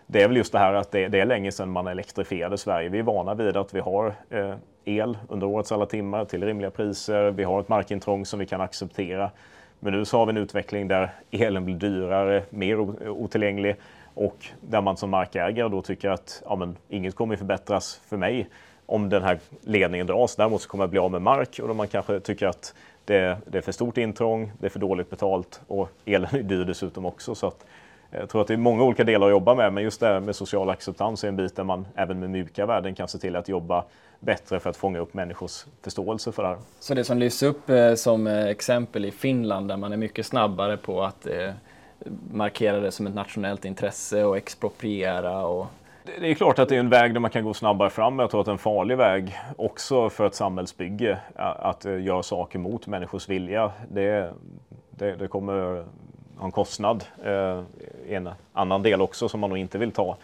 det är väl just det här att det, det är länge sedan man elektrifierade Sverige. Vi är vana vid att vi har eh, el under årets alla timmar till rimliga priser. Vi har ett markintrång som vi kan acceptera. Men nu så har vi en utveckling där elen blir dyrare, mer otillgänglig och där man som markägare då tycker att ja, men, inget kommer förbättras för mig om den här ledningen dras. Däremot så kommer jag bli av med mark och då man kanske tycker att det, det, är för stort intrång, det är för dåligt betalt och elen är dyr dessutom också. Så att, eh, jag tror att det är många olika delar att jobba med, men just det här med social acceptans är en bit där man även med mjuka värden kan se till att jobba bättre för att fånga upp människors förståelse för det här. Så det som lyfts upp eh, som eh, exempel i Finland där man är mycket snabbare på att eh, markera det som ett nationellt intresse och expropriera och det är klart att det är en väg där man kan gå snabbare fram. men Jag tror att det är en farlig väg också för ett samhällsbygge att göra saker mot människors vilja. Det, det, det kommer ha en kostnad i en annan del också som man nog inte vill ta.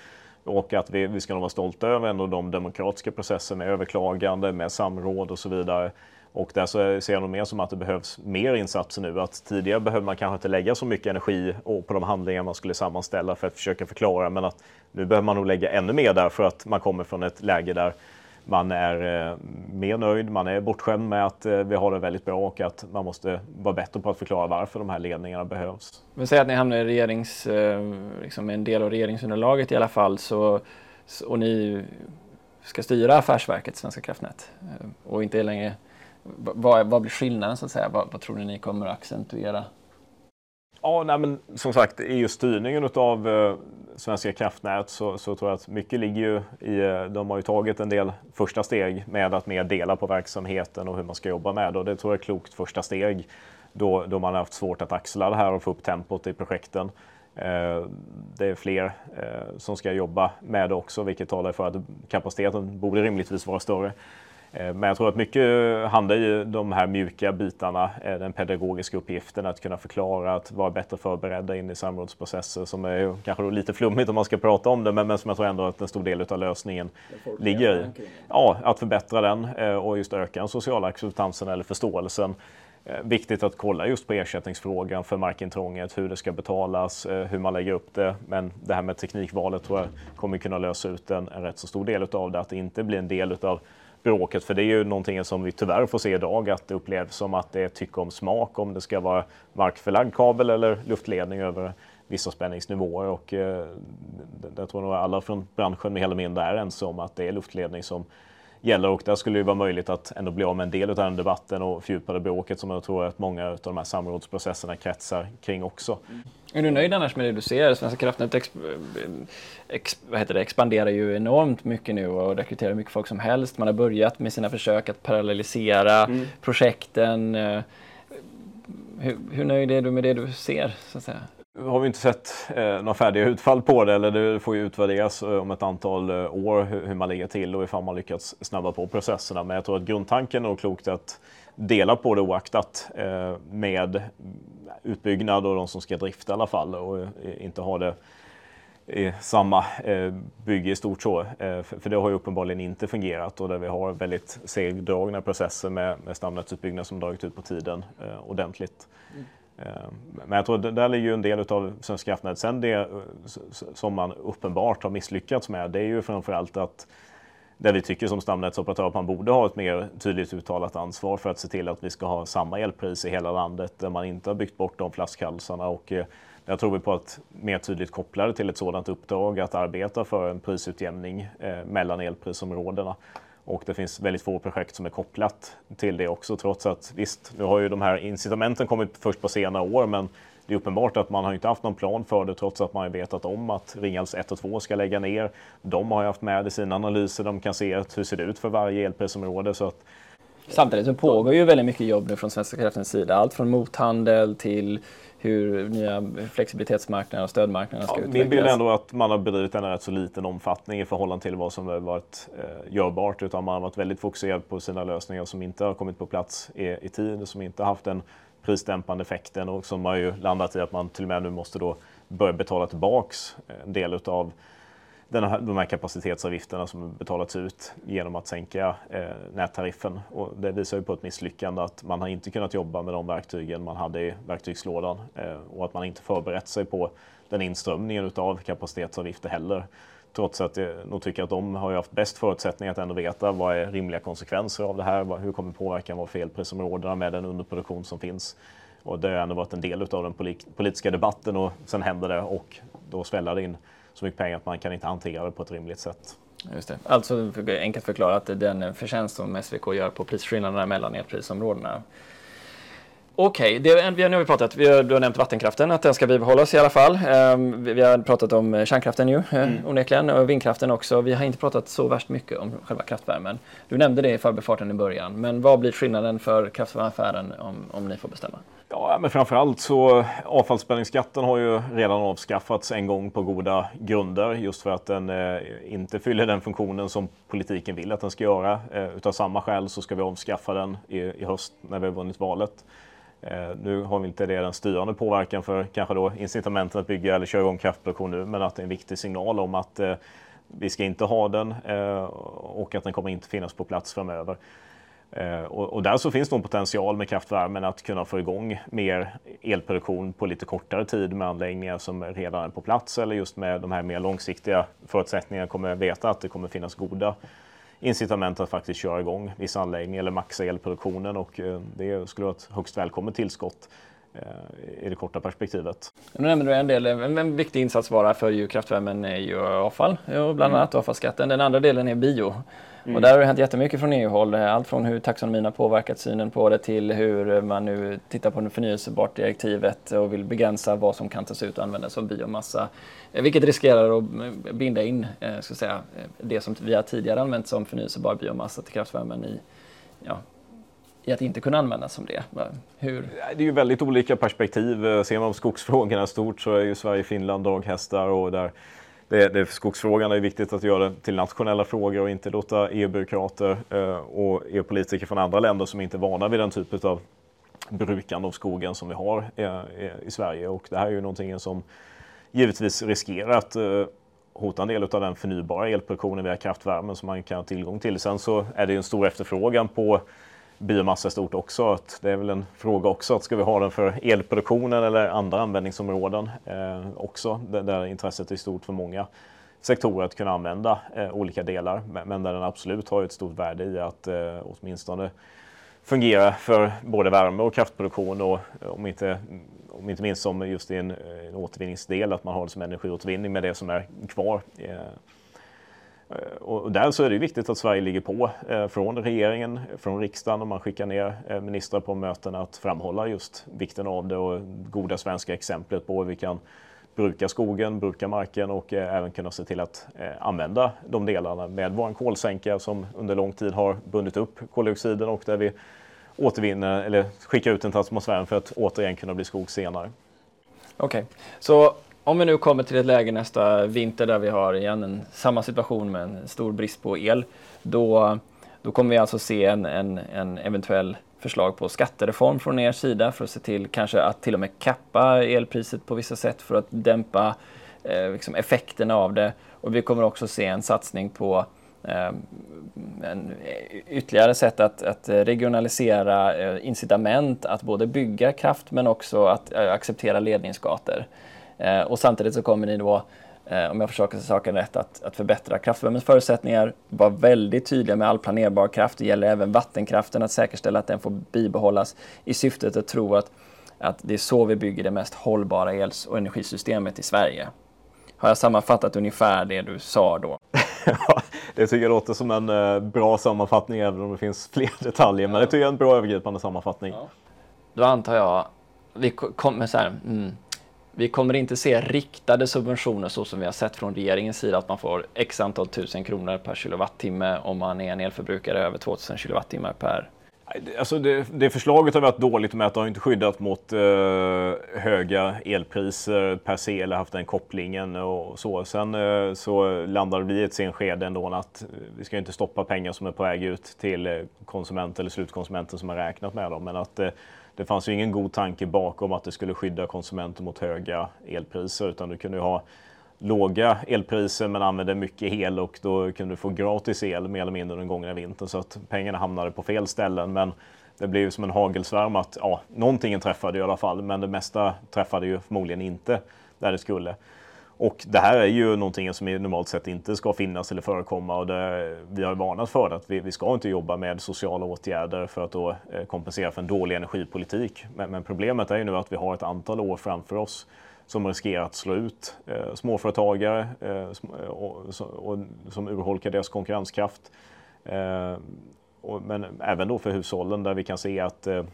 Och att vi, vi ska nog vara stolta över ändå de demokratiska processerna med överklagande, med samråd och så vidare. Och där så ser jag nog mer som att det behövs mer insatser nu. Att tidigare behövde man kanske inte lägga så mycket energi på de handlingar man skulle sammanställa för att försöka förklara. Men att nu behöver man nog lägga ännu mer där för att man kommer från ett läge där man är eh, mer nöjd, man är bortskämd med att eh, vi har det väldigt bra och att man måste vara bättre på att förklara varför de här ledningarna behövs. Men säg att ni hamnar i regerings, eh, liksom en del av regeringsunderlaget i alla fall så, och ni ska styra affärsverket Svenska kraftnät och inte längre vad, vad blir skillnaden så att säga? Vad, vad tror ni ni kommer att accentuera? Ja, nej, men som sagt, i just styrningen av eh, Svenska kraftnät så, så, tror jag att mycket ligger ju i, eh, de har ju tagit en del första steg med att mer dela på verksamheten och hur man ska jobba med det. Och det tror jag är klokt första steg då, då man har haft svårt att axla det här och få upp tempot i projekten. Eh, det är fler eh, som ska jobba med det också, vilket talar för att kapaciteten borde rimligtvis vara större. Eh, men jag tror att mycket handlar i de här mjuka bitarna, eh, den pedagogiska uppgiften att kunna förklara, att vara bättre förberedda in i samrådsprocesser som är kanske lite flummigt om man ska prata om det, men, som jag tror ändå att en stor del av lösningen ligger i. Ja, att förbättra den eh, och just öka den sociala acceptansen eller förståelsen. Viktigt att kolla just på ersättningsfrågan för markintrånget, hur det ska betalas, hur man lägger upp det. Men det här med teknikvalet tror jag kommer kunna lösa ut en, en rätt så stor del av det, att det inte blir en del av bråket. För det är ju någonting som vi tyvärr får se idag, att det upplevs som att det är tycke om smak om det ska vara markförlagd kabel eller luftledning över vissa spänningsnivåer. Och eh, jag tror nog alla från branschen med hela mindre är ense om att det är luftledning som gäller och där skulle det vara möjligt att ändå bli av med en del av den debatten och fördjupa det bråket som jag tror att många av de här samrådsprocesserna kretsar kring också. Mm. Är du nöjd annars med det du ser? Svenska kraftnät exp ex det, expanderar ju enormt mycket nu och rekryterar mycket folk som helst. Man har börjat med sina försök att parallellisera mm. projekten. hur, hur nöjd är du med det du ser? Så att säga? Har vi inte sett eh, några färdiga utfall på det, eller det får ju utvärderas eh, om ett antal eh, år hur, hur man ligger till och ifall man lyckats snabba på processerna. Men jag tror att grundtanken är nog klokt att dela på det oaktat eh, med utbyggnad och de som ska drifta i alla fall och eh, inte ha det i samma eh, bygge i stort så. Eh, för, för det har ju uppenbarligen inte fungerat och där vi har väldigt segdragna processer med, med stamnätsutbyggnad som dragit ut på tiden eh, ordentligt. Mm. Eh, men jag tror att där ligger ju en del av Svenska kraftnät. Sen det eh, som man uppenbart har misslyckats med, det är ju framförallt att där vi tycker som stamnätsoperatör att man borde ha ett mer tydligt uttalat ansvar för att se till att vi ska ha samma elpris i hela landet där man inte har byggt bort de flaskhalsarna. Och eh, jag tror vi på att mer tydligt koppla det till ett sådant uppdrag att arbeta för en prisutjämning mellan elprisområdena. Och det finns väldigt få projekt som är kopplat till det också trots att visst, nu har ju de här incitamenten kommit först på senare år men det är uppenbart att man har inte haft någon plan för det trots att man har vetat om att Ringhals 1 och 2 ska lägga ner. De har ju haft med i sina analyser, de kan se hur det ser ut för varje elprisområde. Så att Samtidigt så pågår ju väldigt mycket jobb nu från Svenska kraftnäts sida. Allt från mothandel till hur nya flexibilitetsmarknader och stödmarknader ska ja, utvecklas. Min bild är ändå att man har bedrivit en rätt så liten omfattning i förhållande till vad som har varit eh, görbart. Utan man har varit väldigt fokuserad på sina lösningar som inte har kommit på plats i, i tid, som inte har haft den prisdämpande effekten och som har ju landat i att man till och med nu måste då börja betala tillbaks en del utav den här, de här kapacitetsavgifterna som betalats ut genom att sänka eh, nättariffen. Och det visar ju på ett misslyckande att man har inte kunnat jobba med de verktygen man hade i verktygslådan eh, och att man inte förberett sig på den inströmningen av kapacitetsavgifter heller. Trots att jag nog tycker att de har haft bäst förutsättningar att ändå veta vad är rimliga konsekvenser av det här? Hur kommer påverkan vara för elprisområdena med den underproduktion som finns? Och det har ändå varit en del av den politiska debatten och sen händer det och då sväller det in så mycket pengar att man kan inte hantera det på ett rimligt sätt. Just det. Alltså enkelt förklarat, den förtjänst som SVK gör på prisskillnaderna mellan elprisområdena Okej, okay. nu har vi pratat, vi har, du har nämnt vattenkraften, att den ska bibehållas i alla fall. Um, vi, vi har pratat om kärnkraften ju, eh, mm. onekligen, och vindkraften också. Vi har inte pratat så värst mycket om själva kraftvärmen. Du nämnde det i förbifarten i början, men vad blir skillnaden för kraftvärmeaffären om, om ni får bestämma? Ja, men framförallt så avfallsspänningsskatten har ju redan avskaffats en gång på goda grunder just för att den eh, inte fyller den funktionen som politiken vill att den ska göra. Eh, utav samma skäl så ska vi avskaffa den i, i höst när vi har vunnit valet. Eh, nu har vi inte det den styrande påverkan för kanske då incitamenten att bygga eller köra igång kraftproduktion nu, men att det är en viktig signal om att eh, vi ska inte ha den eh, och att den kommer inte finnas på plats framöver. Och, och där så finns det en potential med kraftvärmen att kunna få igång mer elproduktion på lite kortare tid med anläggningar som redan är på plats eller just med de här mer långsiktiga förutsättningarna kommer veta att det kommer finnas goda incitament att faktiskt köra igång vissa anläggningar eller maxa elproduktionen och eh, det skulle vara ett högst välkommet tillskott eh, i det korta perspektivet. Nu nämnde du en del, en, en viktig insatsvara för ju kraftvärmen är ju avfall, bland mm. annat mm. avfallsskatten. Den andra delen är bio. Mm. Och där har det hänt jättemycket från EU-håll. Allt från hur taxonomin har påverkat synen på det till hur man nu tittar på det förnyelsebart direktivet och vill begränsa vad som kan tas ut och användas som biomassa. Eh, vilket riskerar att eh, binda in eh, ska säga, det som vi har tidigare använt som förnyelsebar biomassa till kraftvärmen i, ja, i att inte kunna användas som det? Hur? Det är ju väldigt olika perspektiv. Ser man skogsfrågorna stort så är ju Sverige, Finland daghästar och där det, det, skogsfrågan är viktigt att göra till nationella frågor och inte låta EU-byråkrater eh, och EU-politiker från andra länder som inte är vana vid den typen av brukande av skogen som vi har eh, i Sverige. Och det här är ju någonting som givetvis riskerar att eh, hota en del av den förnybara elproduktionen via kraftvärmen som man kan ha tillgång till. Sen så är det en stor efterfrågan på biomassa stort också. Att det är väl en fråga också, att ska vi ha den för elproduktionen eller andra användningsområden eh, också, där, där intresset är stort för många sektorer att kunna använda eh, olika delar, men, men, där den absolut har ett stort värde i att eh, åtminstone fungera för både värme och kraftproduktion och eh, om inte, om inte minst som just i en, eh, en återvinningsdel, att man har det som energiåtervinning med det som är kvar. Eh, Eh, och där så är det viktigt att Sverige ligger på eh, från regeringen, från riksdagen och man skickar ner eh, ministrar på möten att framhålla just vikten av det och goda svenska exemplet på hur vi kan bruka skogen, bruka marken och även kunna se till att använda de delarna med vår kolsänka som under lång tid har bundit upp koldioxiden och där vi återvinner eller skickar ut den till atmosfären för att återigen kunna bli skog senare. Okej, okay. så om vi nu kommer till ett läge nästa vinter där vi har igen en, samma situation med en stor brist på el, då, då kommer vi alltså se en, en, en eventuell förslag på skattereform från er sida för att se till kanske att till och med kappa elpriset på vissa sätt för att dämpa eh, liksom effekterna av det. Och vi kommer också se en satsning på eh, en ytterligare sätt att, att regionalisera eh, incitament att både bygga kraft men också att eh, acceptera ledningsgator. Eh, och samtidigt så kommer ni då eh, om jag försöker saken rätt, att, att förbättra kraftvärmens förutsättningar, vara väldigt tydliga med all planerbar kraft. Det gäller även vattenkraften, att säkerställa att den får bibehållas i syftet att tro att, att det är så vi bygger det mest hållbara els och energisystemet i Sverige. Har jag sammanfattat ungefär det du sa då? <laughs> ja, det tycker jag låter som en uh, bra sammanfattning även om det finns <laughs> fler detaljer. Men det tycker jag är en bra övergripande sammanfattning. Ja. Då antar jag, vi kommer så här, mm, vi kommer inte se riktade subventioner så som vi har sett från regeringens sida att man får x antal tusen kronor per kilowattimme om man är en elförbrukare över 2000 kilowattimmar per Alltså det, det, förslaget har varit dåligt med att det har inte skyddat mot eh, höga elpriser per se eller haft den kopplingen och så. Sen eh, så landade vi i ett senskede ändå att vi ska inte stoppa pengar som är på väg ut till eh, konsument eller slutkonsumenten som har räknat med dem. Men att eh, det fanns ju ingen god tanke bakom att det skulle skydda konsumenter mot höga elpriser utan du kunde ha låga elpriser men använde mycket el och då kunde du få gratis el mer eller mindre den gångna vintern så att pengarna hamnade på fel ställen. Men det blev som en hagelsvärm att ja, någonting träffade i alla fall men det mesta träffade ju förmodligen inte där det skulle. Och det här är ju någonting som normalt sett inte ska finnas eller förekomma och det, vi har varnat för att vi, vi ska inte jobba med sociala åtgärder för att då eh, kompensera för en dålig energipolitik. Men, men, problemet är ju nu att vi har ett antal år framför oss som riskerar att slå ut eh, småföretagare eh, eh och, och, som urholkar deras konkurrenskraft. Eh, och, men även då för hushållen där vi kan se att eh, eh,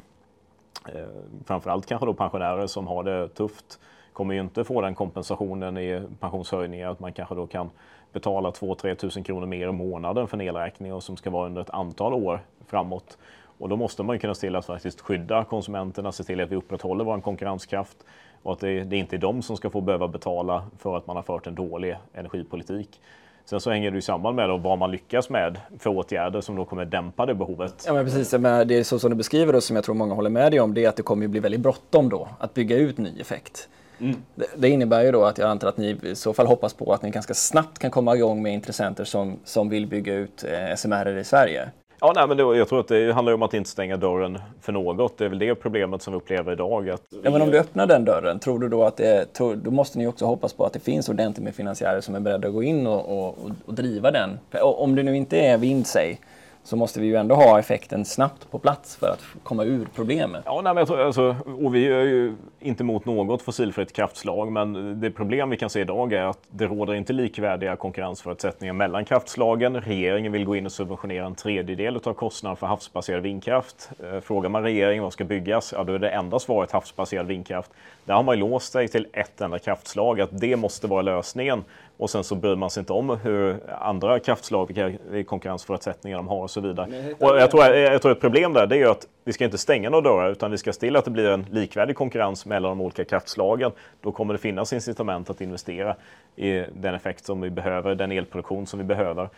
framförallt kanske då pensionärer som har det tufft kommer ju inte få den kompensationen i pensionshöjningar att man kanske då kan betala 2-3 tusen kronor mer i månaden för en elräkning och som ska vara under ett antal år framåt. Och då måste man ju kunna se till att faktiskt skydda konsumenterna, se till att vi upprätthåller vår konkurrenskraft och att det, det är inte är de som ska få behöva betala för att man har fört en dålig energipolitik. Sen så hänger det ju samman med då vad man lyckas med för åtgärder som då kommer dämpa det behovet. Ja men precis, men det är så som du beskriver och som jag tror många håller med dig om, det är att det kommer ju bli väldigt bråttom då att bygga ut ny effekt. Mm. Det, innebär ju då att jag antar att ni i så fall hoppas på att ni ganska snabbt kan komma igång med intressenter som, som vill bygga ut eh, SMR i Sverige. Ja, nej, men det, jag tror att det handlar om att inte stänga dörren för något. Det är väl det problemet som vi upplever idag. Att ja, men om du öppnar den dörren, tror du då att det, tror, då måste ni också hoppas på att det finns ordentligt med finansiärer som är beredda att gå in och, och, och driva den. Om det nu inte är vind, säg, så måste vi ju ändå ha effekten snabbt på plats för att komma ur problemet. Ja, nej, men jag tror, alltså, och vi är ju inte emot något fossilfritt kraftslag, men det problem vi kan se idag är att det råder inte likvärdiga konkurrensförutsättningar mellan kraftslagen. Regeringen vill gå in och subventionera en tredjedel av kostnaden för havsbaserad vindkraft. Eh, frågar man regeringen vad ska byggas, ja då är det enda svaret havsbaserad vindkraft. Där har man ju låst sig till ett enda kraftslag, att det måste vara lösningen. Och sen så bryr man sig inte om hur andra kraftslag, vilka konkurrensförutsättningar de har och så vidare. Och jag tror, jag tror ett problem där det är ju att vi ska inte stänga några dörrar utan vi ska se till att det blir en likvärdig konkurrens mellan de olika kraftslagen. Då kommer det finnas incitament att investera i den effekt som vi behöver, den elproduktion som vi behöver.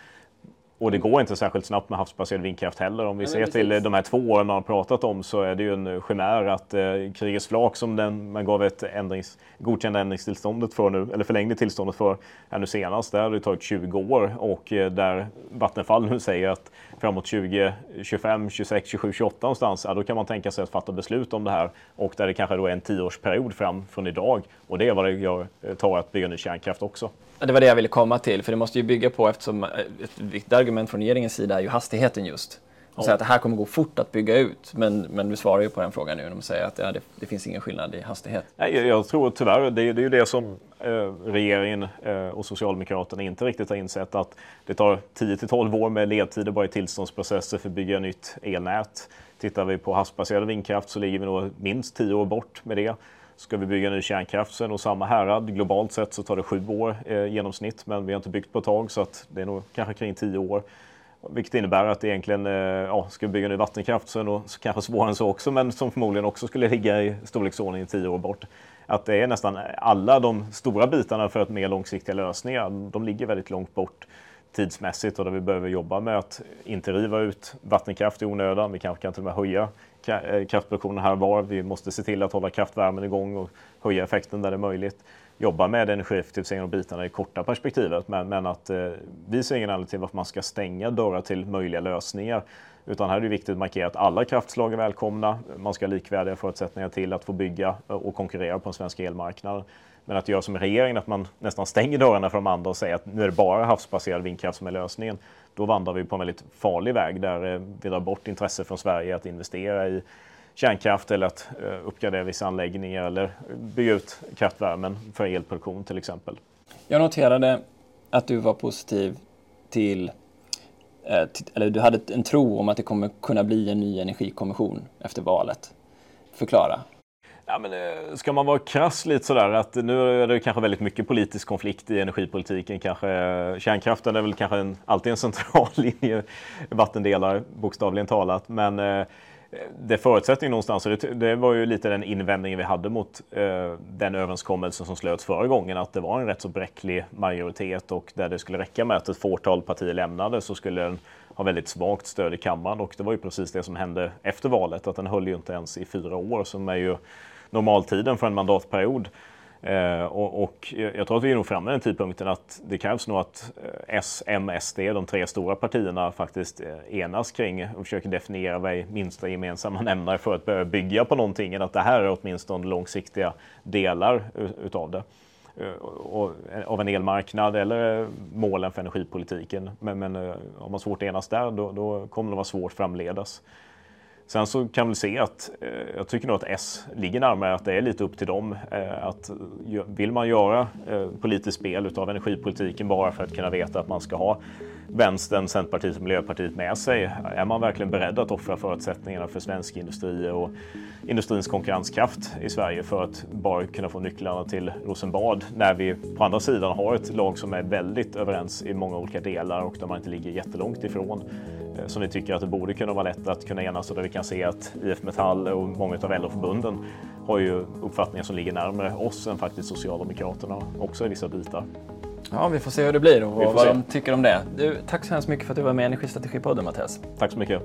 Och det går inte särskilt snabbt med havsbaserad vindkraft heller. Om vi ser till de här två åren man har pratat om så är det ju en chimär att eh, Kriegers flak som den, man gav ett ändrings, godkända ändringstillståndet för nu, eller förlängde tillståndet för här nu senast, där har det tagit 20 år och eh, där Vattenfall nu säger att framåt 2025, 26, 27, 28 någonstans, ja, då kan man tänka sig att fatta beslut om det här och där det kanske då är en tioårsperiod fram från idag och det är vad det gör, eh, tar att bygga ny kärnkraft också. Det var det jag ville komma till, för det måste ju bygga på, eftersom eh, ett viktigt argument från regeringens sida är ju hastigheten just. Och säga att det här kommer gå fort att bygga ut. Men, men du svarar ju på den frågan nu de säger att ja, det, det, finns ingen skillnad i hastighet. Nej, jag, jag tror tyvärr, det, det är ju det som eh, regeringen eh, och Socialdemokraterna inte riktigt har insett att det tar 10 till 12 år med ledtider bara i tillståndsprocesser för att bygga nytt elnät. Tittar vi på havsbaserad vindkraft så ligger vi nog minst 10 år bort med det. Ska vi bygga ny kärnkraft så är det nog samma härad. Globalt sett så tar det sju år eh, genomsnitt, men vi har inte byggt på ett tag så att det är nog kanske kring tio år. Vilket innebär att egentligen, eh, ja, ska vi bygga ny vattenkraft så är det nog kanske svårare än så också, men som förmodligen också skulle ligga i storleksordningen tio år bort. Att det är nästan alla de stora bitarna för att mer långsiktiga lösningar, de ligger väldigt långt bort tidsmässigt och där vi behöver jobba med att inte riva ut vattenkraft i onödan. Vi kanske kan till och med höja Eh, kraftproduktionen här var. Vi måste se till att hålla kraftvärmen igång och höja effekten där det är möjligt. Jobba med energieffektivisering och bitarna i korta perspektivet. Men, men att eh, vi ser ingen anledning till varför man ska stänga dörrar till möjliga lösningar. Utan här är det viktigt att markera att alla kraftslag är välkomna. Man ska ha likvärdiga förutsättningar till att få bygga eh, och konkurrera på den svenska elmarknaden. Men att göra som regeringen, att man nästan stänger dörrarna för de andra och säger att nu är det bara havsbaserad vindkraft som är lösningen. Då vandrar vi på en väldigt farlig väg där eh, vi drar bort intresse från Sverige att investera i kärnkraft eller att eh, uppgradera vissa anläggningar eller bygga ut kraftvärmen för elproduktion till exempel. Jag noterade att du var positiv till, eh, eller du hade en tro om att det kommer kunna bli en ny energikommission efter valet. Förklara. Ja, men, eh, ska man vara krass lite sådär att nu är det kanske väldigt mycket politisk konflikt i energipolitiken. Kanske, eh, kärnkraften är väl kanske en, alltid en central <laughs> linje vattendelar bokstavligen talat. Men eh, det förutsätter ju någonstans, och det, det, var ju lite den invändningen vi hade mot eh, den överenskommelsen som slöts förra gången, att det var en rätt så bräcklig majoritet och där det skulle räcka med att ett fåtal partier lämnade så skulle den ha väldigt svagt stöd i kammaren och det var ju precis det som hände efter valet, att den höll ju inte ens i fyra år som är ju normaltiden för en mandatperiod. Eh, och, och, jag tror att vi är nog framme vid den tidpunkten att det krävs nog att eh, S, M, SD, de tre stora partierna faktiskt eh, enas kring och försöker definiera vad är minsta gemensamma <laughs> nämnare för att börja bygga på någonting. Att det här är åtminstone långsiktiga delar utav det. Eh, och, av en elmarknad eller målen för energipolitiken. Men, men om man svårt att enas där, då, då kommer det vara svårt framledas. Sen så kan vi se att eh, jag tycker nog att S ligger närmare att det är lite upp till dem. Eh, att vill man göra eh, politiskt spel utav energipolitiken bara för att kunna veta att man ska ha Vänstern, Centerpartiet och Miljöpartiet med sig? Är man verkligen beredd att offra förutsättningarna för svensk industri och industrins konkurrenskraft i Sverige för att bara kunna få nycklarna till Rosenbad när vi på andra sidan har ett lag som är väldigt överens i många olika delar och där man inte ligger jättelångt ifrån? Eh, som vi tycker att det borde kunna vara lätt att kunna enas och där vi kan se att IF Metall och många av LO-förbunden har ju uppfattningar som ligger närmare oss än faktiskt Socialdemokraterna också i vissa bitar. Ja, vi får se hur det blir och vad se. de tycker om det. Du, tack så hemskt mycket för att du var med i Energistrategipodden Mattias. Tack så mycket.